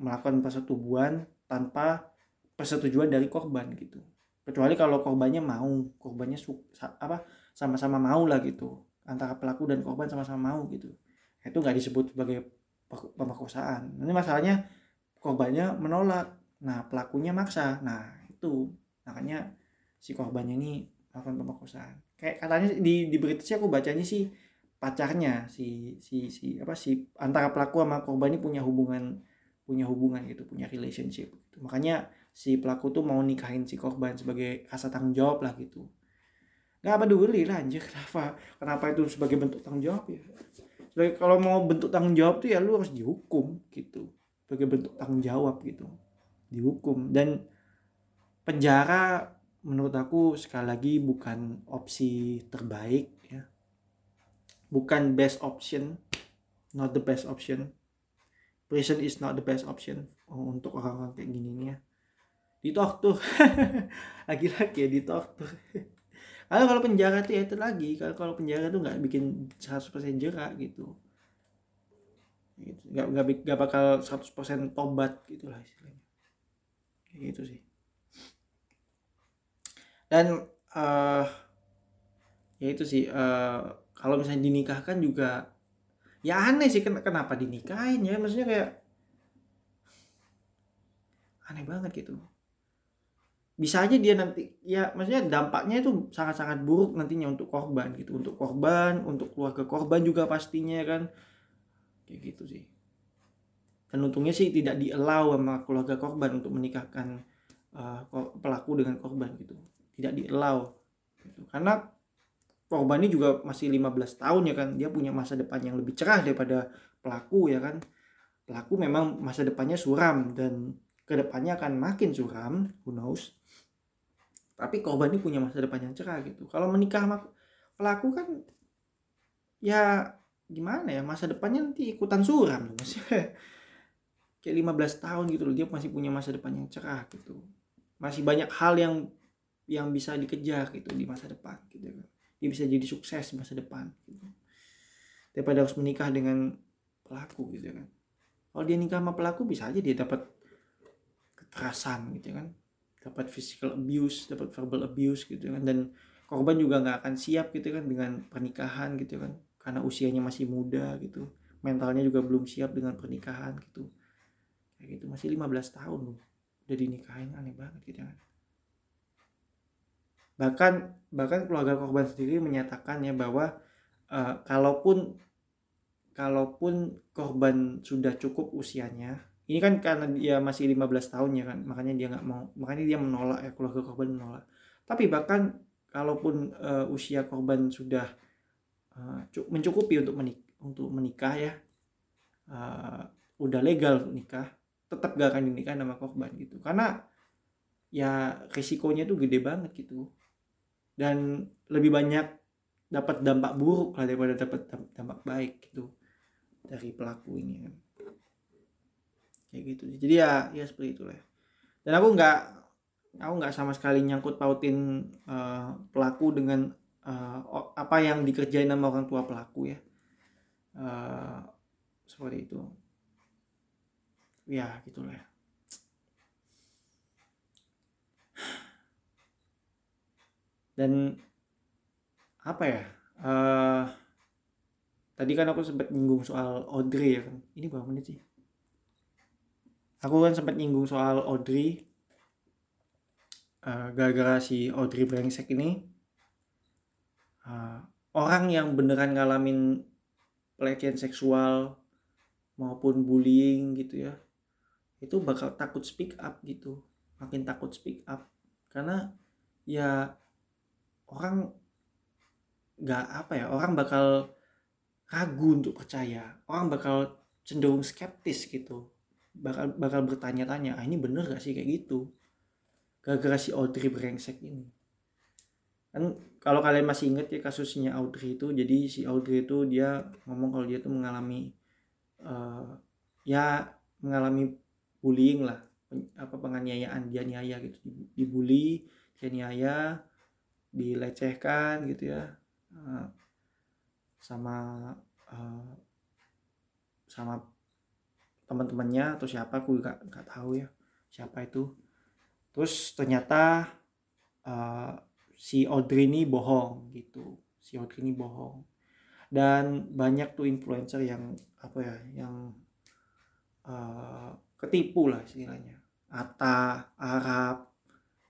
melakukan persetubuhan tanpa persetujuan dari korban gitu. Kecuali kalau korbannya mau korbannya su apa sama-sama mau lah gitu. Antara pelaku dan korban sama-sama mau gitu. Itu nggak disebut sebagai pemerkosaan. Ini masalahnya korbannya menolak nah pelakunya maksa. Nah itu. Makanya si korbannya ini melakukan pemerkosaan. Kayak katanya di di berita sih aku bacanya sih pacarnya si si si apa si antara pelaku sama korban ini punya hubungan punya hubungan gitu punya relationship gitu. makanya si pelaku tuh mau nikahin si korban sebagai rasa tanggung jawab lah gitu. Nggak peduli lah anjir. <laughs> Kenapa kenapa itu sebagai bentuk tanggung jawab ya? Sebagai kalau mau bentuk tanggung jawab tuh ya lu harus dihukum gitu. Sebagai bentuk tanggung jawab gitu. Dihukum. Dan penjara menurut aku sekali lagi bukan opsi terbaik ya. Bukan best option not the best option. Prison is not the best option untuk orang-orang kayak gini nih ya ditok tuh. <laughs> Lagi-lagi ya tuh. <laughs> Kalau kalau penjara tuh ya itu lagi. Kalau kalau penjara tuh nggak bikin 100% jerak gitu. Gitu. Nggak nggak nggak bakal 100% tobat gitu lah istilahnya. Kayak gitu sih. Dan uh, ya itu sih uh, kalau misalnya dinikahkan juga ya aneh sih kenapa dinikahin ya? Maksudnya kayak aneh banget gitu bisa aja dia nanti ya maksudnya dampaknya itu sangat-sangat buruk nantinya untuk korban gitu. Untuk korban untuk keluarga korban juga pastinya kan? Kayak gitu sih. Dan untungnya sih tidak dialau sama keluarga korban untuk menikahkan uh, pelaku dengan korban gitu. Tidak dialau gitu. karena korban ini juga masih 15 tahun ya kan? Dia punya masa depan yang lebih cerah daripada pelaku ya kan? Pelaku memang masa depannya suram dan ke depannya akan makin suram who knows tapi korban ini punya masa depan yang cerah gitu. Kalau menikah sama pelaku kan ya gimana ya masa depannya nanti ikutan suram masih <laughs> kayak 15 tahun gitu loh dia masih punya masa depan yang cerah gitu. Masih banyak hal yang yang bisa dikejar gitu di masa depan gitu kan. Dia bisa jadi sukses di masa depan gitu. Daripada harus menikah dengan pelaku gitu kan. Kalau dia nikah sama pelaku bisa aja dia dapat kekerasan gitu kan dapat physical abuse dapat verbal abuse gitu kan. Dan korban juga nggak akan siap gitu kan dengan pernikahan gitu kan. Karena usianya masih muda gitu. Mentalnya juga belum siap dengan pernikahan gitu. Kayak gitu masih 15 tahun loh udah dinikahin aneh banget gitu kan. Bahkan bahkan keluarga korban sendiri menyatakan ya bahwa uh, kalaupun kalaupun korban sudah cukup usianya ini kan karena dia masih 15 tahun ya kan makanya dia nggak mau makanya dia menolak ya keluarga korban menolak. Tapi bahkan kalaupun uh, usia korban sudah uh, mencukupi untuk menik untuk menikah ya uh, udah legal untuk nikah tetap gak akan dinikah sama korban gitu. Karena ya risikonya tuh gede banget gitu. Dan lebih banyak dapat dampak buruk lah daripada dapat dampak baik gitu dari pelaku ini kan kayak gitu jadi ya ya seperti itulah. Dan aku nggak aku nggak sama sekali nyangkut pautin uh, pelaku dengan uh, apa yang dikerjain sama orang tua pelaku ya. Uh, seperti itu. Ya gitulah ya. dan apa ya? Uh, tadi kan aku sempat nyinggung soal Audrey ya kan. Ini berapa menit sih aku kan sempat nyinggung soal Audrey. Uh, gara-gara si Audrey brengsek ini uh, orang yang beneran ngalamin pelecehan seksual maupun bullying gitu ya itu bakal takut speak up gitu. Makin takut speak up. Karena ya orang nggak apa ya orang bakal ragu untuk percaya. Orang bakal cenderung skeptis gitu bakal bakal bertanya-tanya ah ini bener gak sih kayak gitu? Gara-gara si Audrey brengsek ini. Kan kalau kalian masih inget ya kasusnya Audrey itu jadi si Audrey itu dia ngomong kalau dia tuh mengalami uh, ya mengalami bullying lah apa penganiayaan dianiaya gitu dibully dianiaya dilecehkan gitu ya uh, sama uh, sama teman-temannya atau siapa aku nggak nggak tahu ya siapa itu. Terus ternyata uh, si Audrey ini bohong gitu si Audrey ini bohong. Dan banyak tuh influencer yang apa ya yang uh, ketipu lah istilahnya. Ata Arab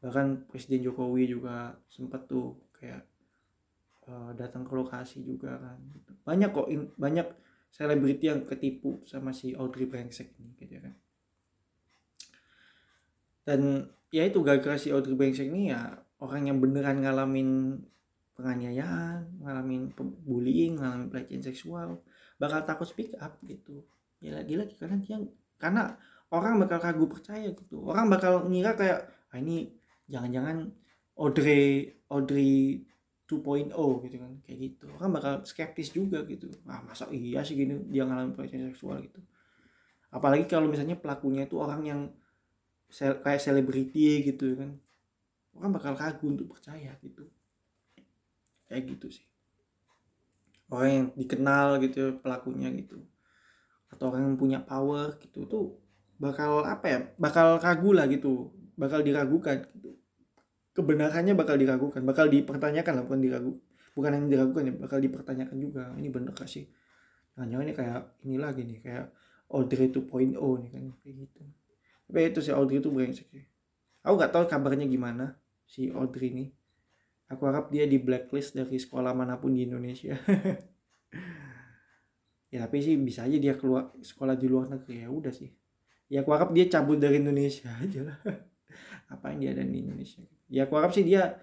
bahkan Presiden Jokowi juga sempat tuh kayak uh, datang ke lokasi juga kan gitu. banyak kok in, banyak selebriti yang ketipu sama si Audrey Brengsek ini gitu kan dan ya itu gara-gara si Audrey Brengsek ini ya orang yang beneran ngalamin penganiayaan, ngalamin bullying, ngalamin pelecehan seksual, bakal takut speak up gitu. Ya lagi-lagi karena dia karena orang bakal ragu percaya gitu. Orang bakal ngira kayak ah ini jangan-jangan Audrey Audrey 2.0 gitu kan. Kayak gitu. Orang bakal skeptis juga gitu. Ah masa iya sih gini dia ngalamin pelecehan seksual gitu. Apalagi kalau misalnya pelakunya itu orang yang sel kayak selebriti gitu kan. Orang bakal ragu untuk percaya gitu. Kayak gitu sih. Orang yang dikenal gitu pelakunya gitu. Atau orang yang punya power gitu tuh bakal apa ya? Bakal ragu lah gitu. Bakal diragukan gitu kebenarannya bakal diragukan bakal dipertanyakan lah bukan diragu bukan yang diragukan ya bakal dipertanyakan juga. Ini bener gak sih? Jangan-jangan ini kayak ini lagi nih kayak Audrey 2.0 nih kan kayak gitu. Tapi itu si Audrey itu brengsek sih. Aku gak tahu kabarnya gimana si Audrey ini. Aku harap dia di blacklist dari sekolah mana pun di Indonesia. <laughs> Ya tapi sih bisa aja dia keluar sekolah di luar negeri ya udah sih. Ya aku harap dia cabut dari Indonesia <laughs> aja lah apa yang dia ada di Indonesia. Ya aku harap sih dia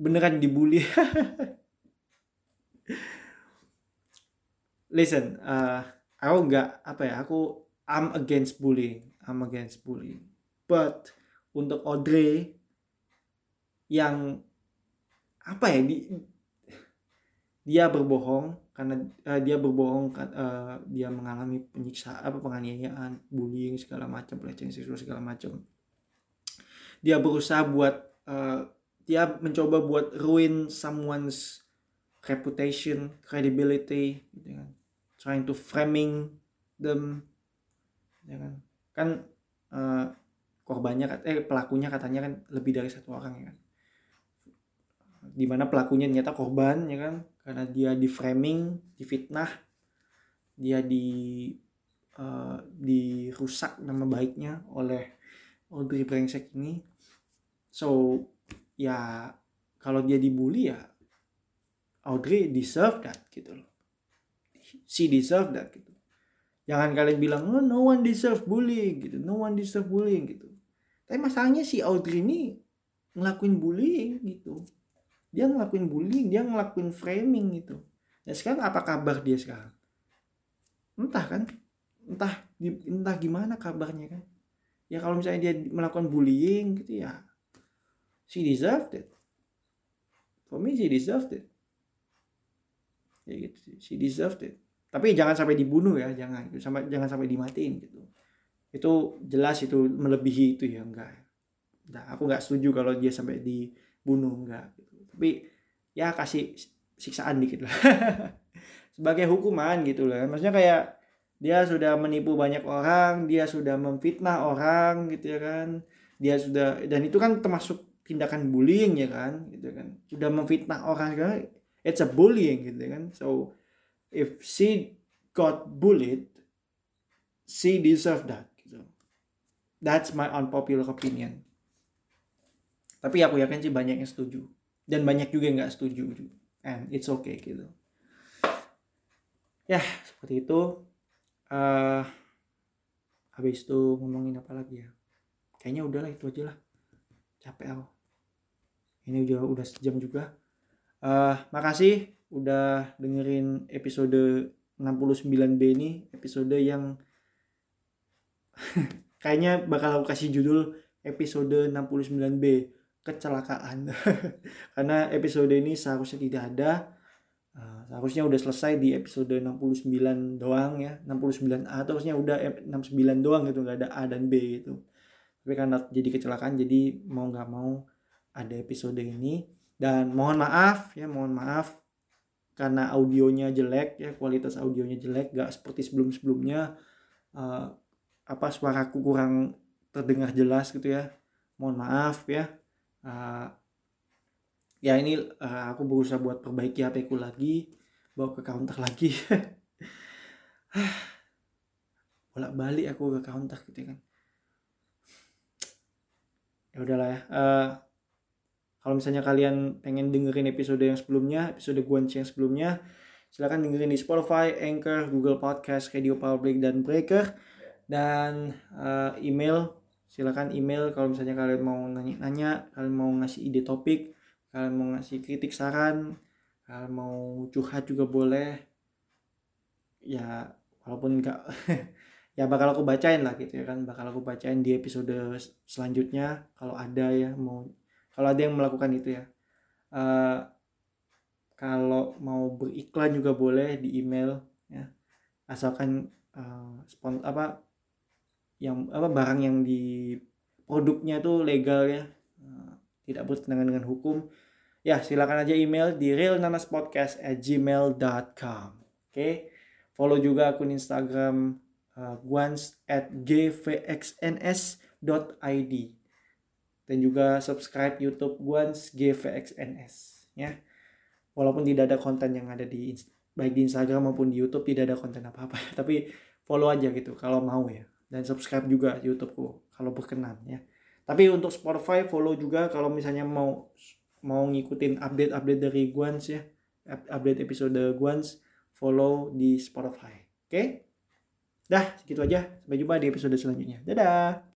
beneran dibully. <laughs> Listen uh, aku nggak apa ya aku I'm against bullying I'm against bullying. But untuk Audrey yang apa ya di, dia berbohong karena uh, dia berbohong uh, dia mengalami penyiksa apa penganiayaan bullying segala macam pelecehan seksual segala macam dia berusaha buat uh, dia mencoba buat ruin someone's reputation, credibility, gitu kan. Trying to framing them, ya kan. Kan uh, korbannya eh pelakunya katanya kan lebih dari satu orang ya kan di mana pelakunya ternyata korban ya kan? Karena dia di framing difitnah dia di uh, dirusak nama baiknya oleh Audrey Brengsek ini. So ya kalau dia dibully ya Audrey deserve that gitu loh. She deserve that gitu. Jangan kalian bilang oh, no one deserve bullying gitu. No one deserve bullying gitu. Tapi masalahnya si Audrey ini ngelakuin bullying gitu dia ngelakuin bullying dia ngelakuin framing gitu. Dan sekarang apa kabar dia sekarang? Entah kan? Entah entah gimana kabarnya kan? Ya kalau misalnya dia melakukan bullying gitu ya she deserved it. For me she deserved it. Ya gitu she deserved it. Tapi jangan sampai dibunuh ya jangan. Sampai jangan sampai dimatiin gitu. Itu jelas itu melebihi itu ya enggak. Nah, aku nggak setuju kalau dia sampai dibunuh enggak. Tapi ya kasih siksaan dikit lah. <laughs> Sebagai hukuman gitu lah. Maksudnya kayak dia sudah menipu banyak orang dia sudah memfitnah orang gitu ya kan. Dia sudah dan itu kan termasuk tindakan bullying ya kan gitu kan. Sudah memfitnah orang kan it's a bullying gitu kan. So if she got bullied she deserve that That's my unpopular opinion. Tapi aku yakin sih banyak yang setuju. Dan banyak juga yang gak setuju. And it's okay gitu. Ya, seperti itu. Uh, habis itu ngomongin apa lagi ya? Kayaknya udahlah itu aja lah. Capek aku. Ini udah udah sejam juga. Uh, makasih udah dengerin episode 69B ini. Episode yang <laughs> kayaknya bakal aku kasih judul episode 69B kecelakaan. <laughs> Karena episode ini seharusnya tidak ada. Uh, seharusnya udah selesai di episode 69 doang ya. 69A harusnya udah 69 doang gitu nggak ada A dan B gitu. Tapi karena jadi kecelakaan jadi mau nggak mau ada episode ini. Dan mohon maaf ya mohon maaf karena audionya jelek ya kualitas audionya jelek gak seperti sebelum sebelumnya uh, apa suaraku kurang terdengar jelas gitu ya. Mohon maaf ya uh, ya ini uh, aku berusaha buat perbaiki HP ku lagi bawa ke counter lagi. <sighs> Bolak balik aku ke counter gitu kan. Ya udahlah ya uh, kalau misalnya kalian pengen dengerin episode yang sebelumnya episode guanci yang sebelumnya silahkan dengerin di Spotify, Anchor, Google Podcast, Radio Public, dan Breaker. Dan uh, email silakan email kalau misalnya kalian mau nanya-nanya kalian mau ngasih ide topik kalian mau ngasih kritik saran kalian mau curhat juga boleh. Ya walaupun enggak <laughs> ya bakal aku bacain lah gitu ya kan bakal aku bacain di episode selanjutnya kalau ada ya mau kalau ada yang melakukan itu ya. Uh, kalau mau beriklan juga boleh di email ya. Asalkan uh, spon apa yang apa barang yang di produknya itu legal ya. Eh, tidak bertentangan dengan hukum. Ya silakan aja email di realnanaspodcast at gmail.com oke? Okay? follow juga akun instagram uh, guans at gvxns.id dan juga subscribe youtube guans gvxns ya. Walaupun tidak ada konten yang ada di baik di instagram maupun di youtube tidak ada konten apa-apa. <laughs> Tapi follow aja gitu kalau mau ya dan subscribe juga YouTubeku kalau berkenan ya. Tapi untuk Spotify follow juga kalau misalnya mau mau ngikutin update-update dari Guans ya, update episode Guans follow di Spotify. Oke? Okay? Dah, segitu aja. Sampai jumpa di episode selanjutnya. Dadah.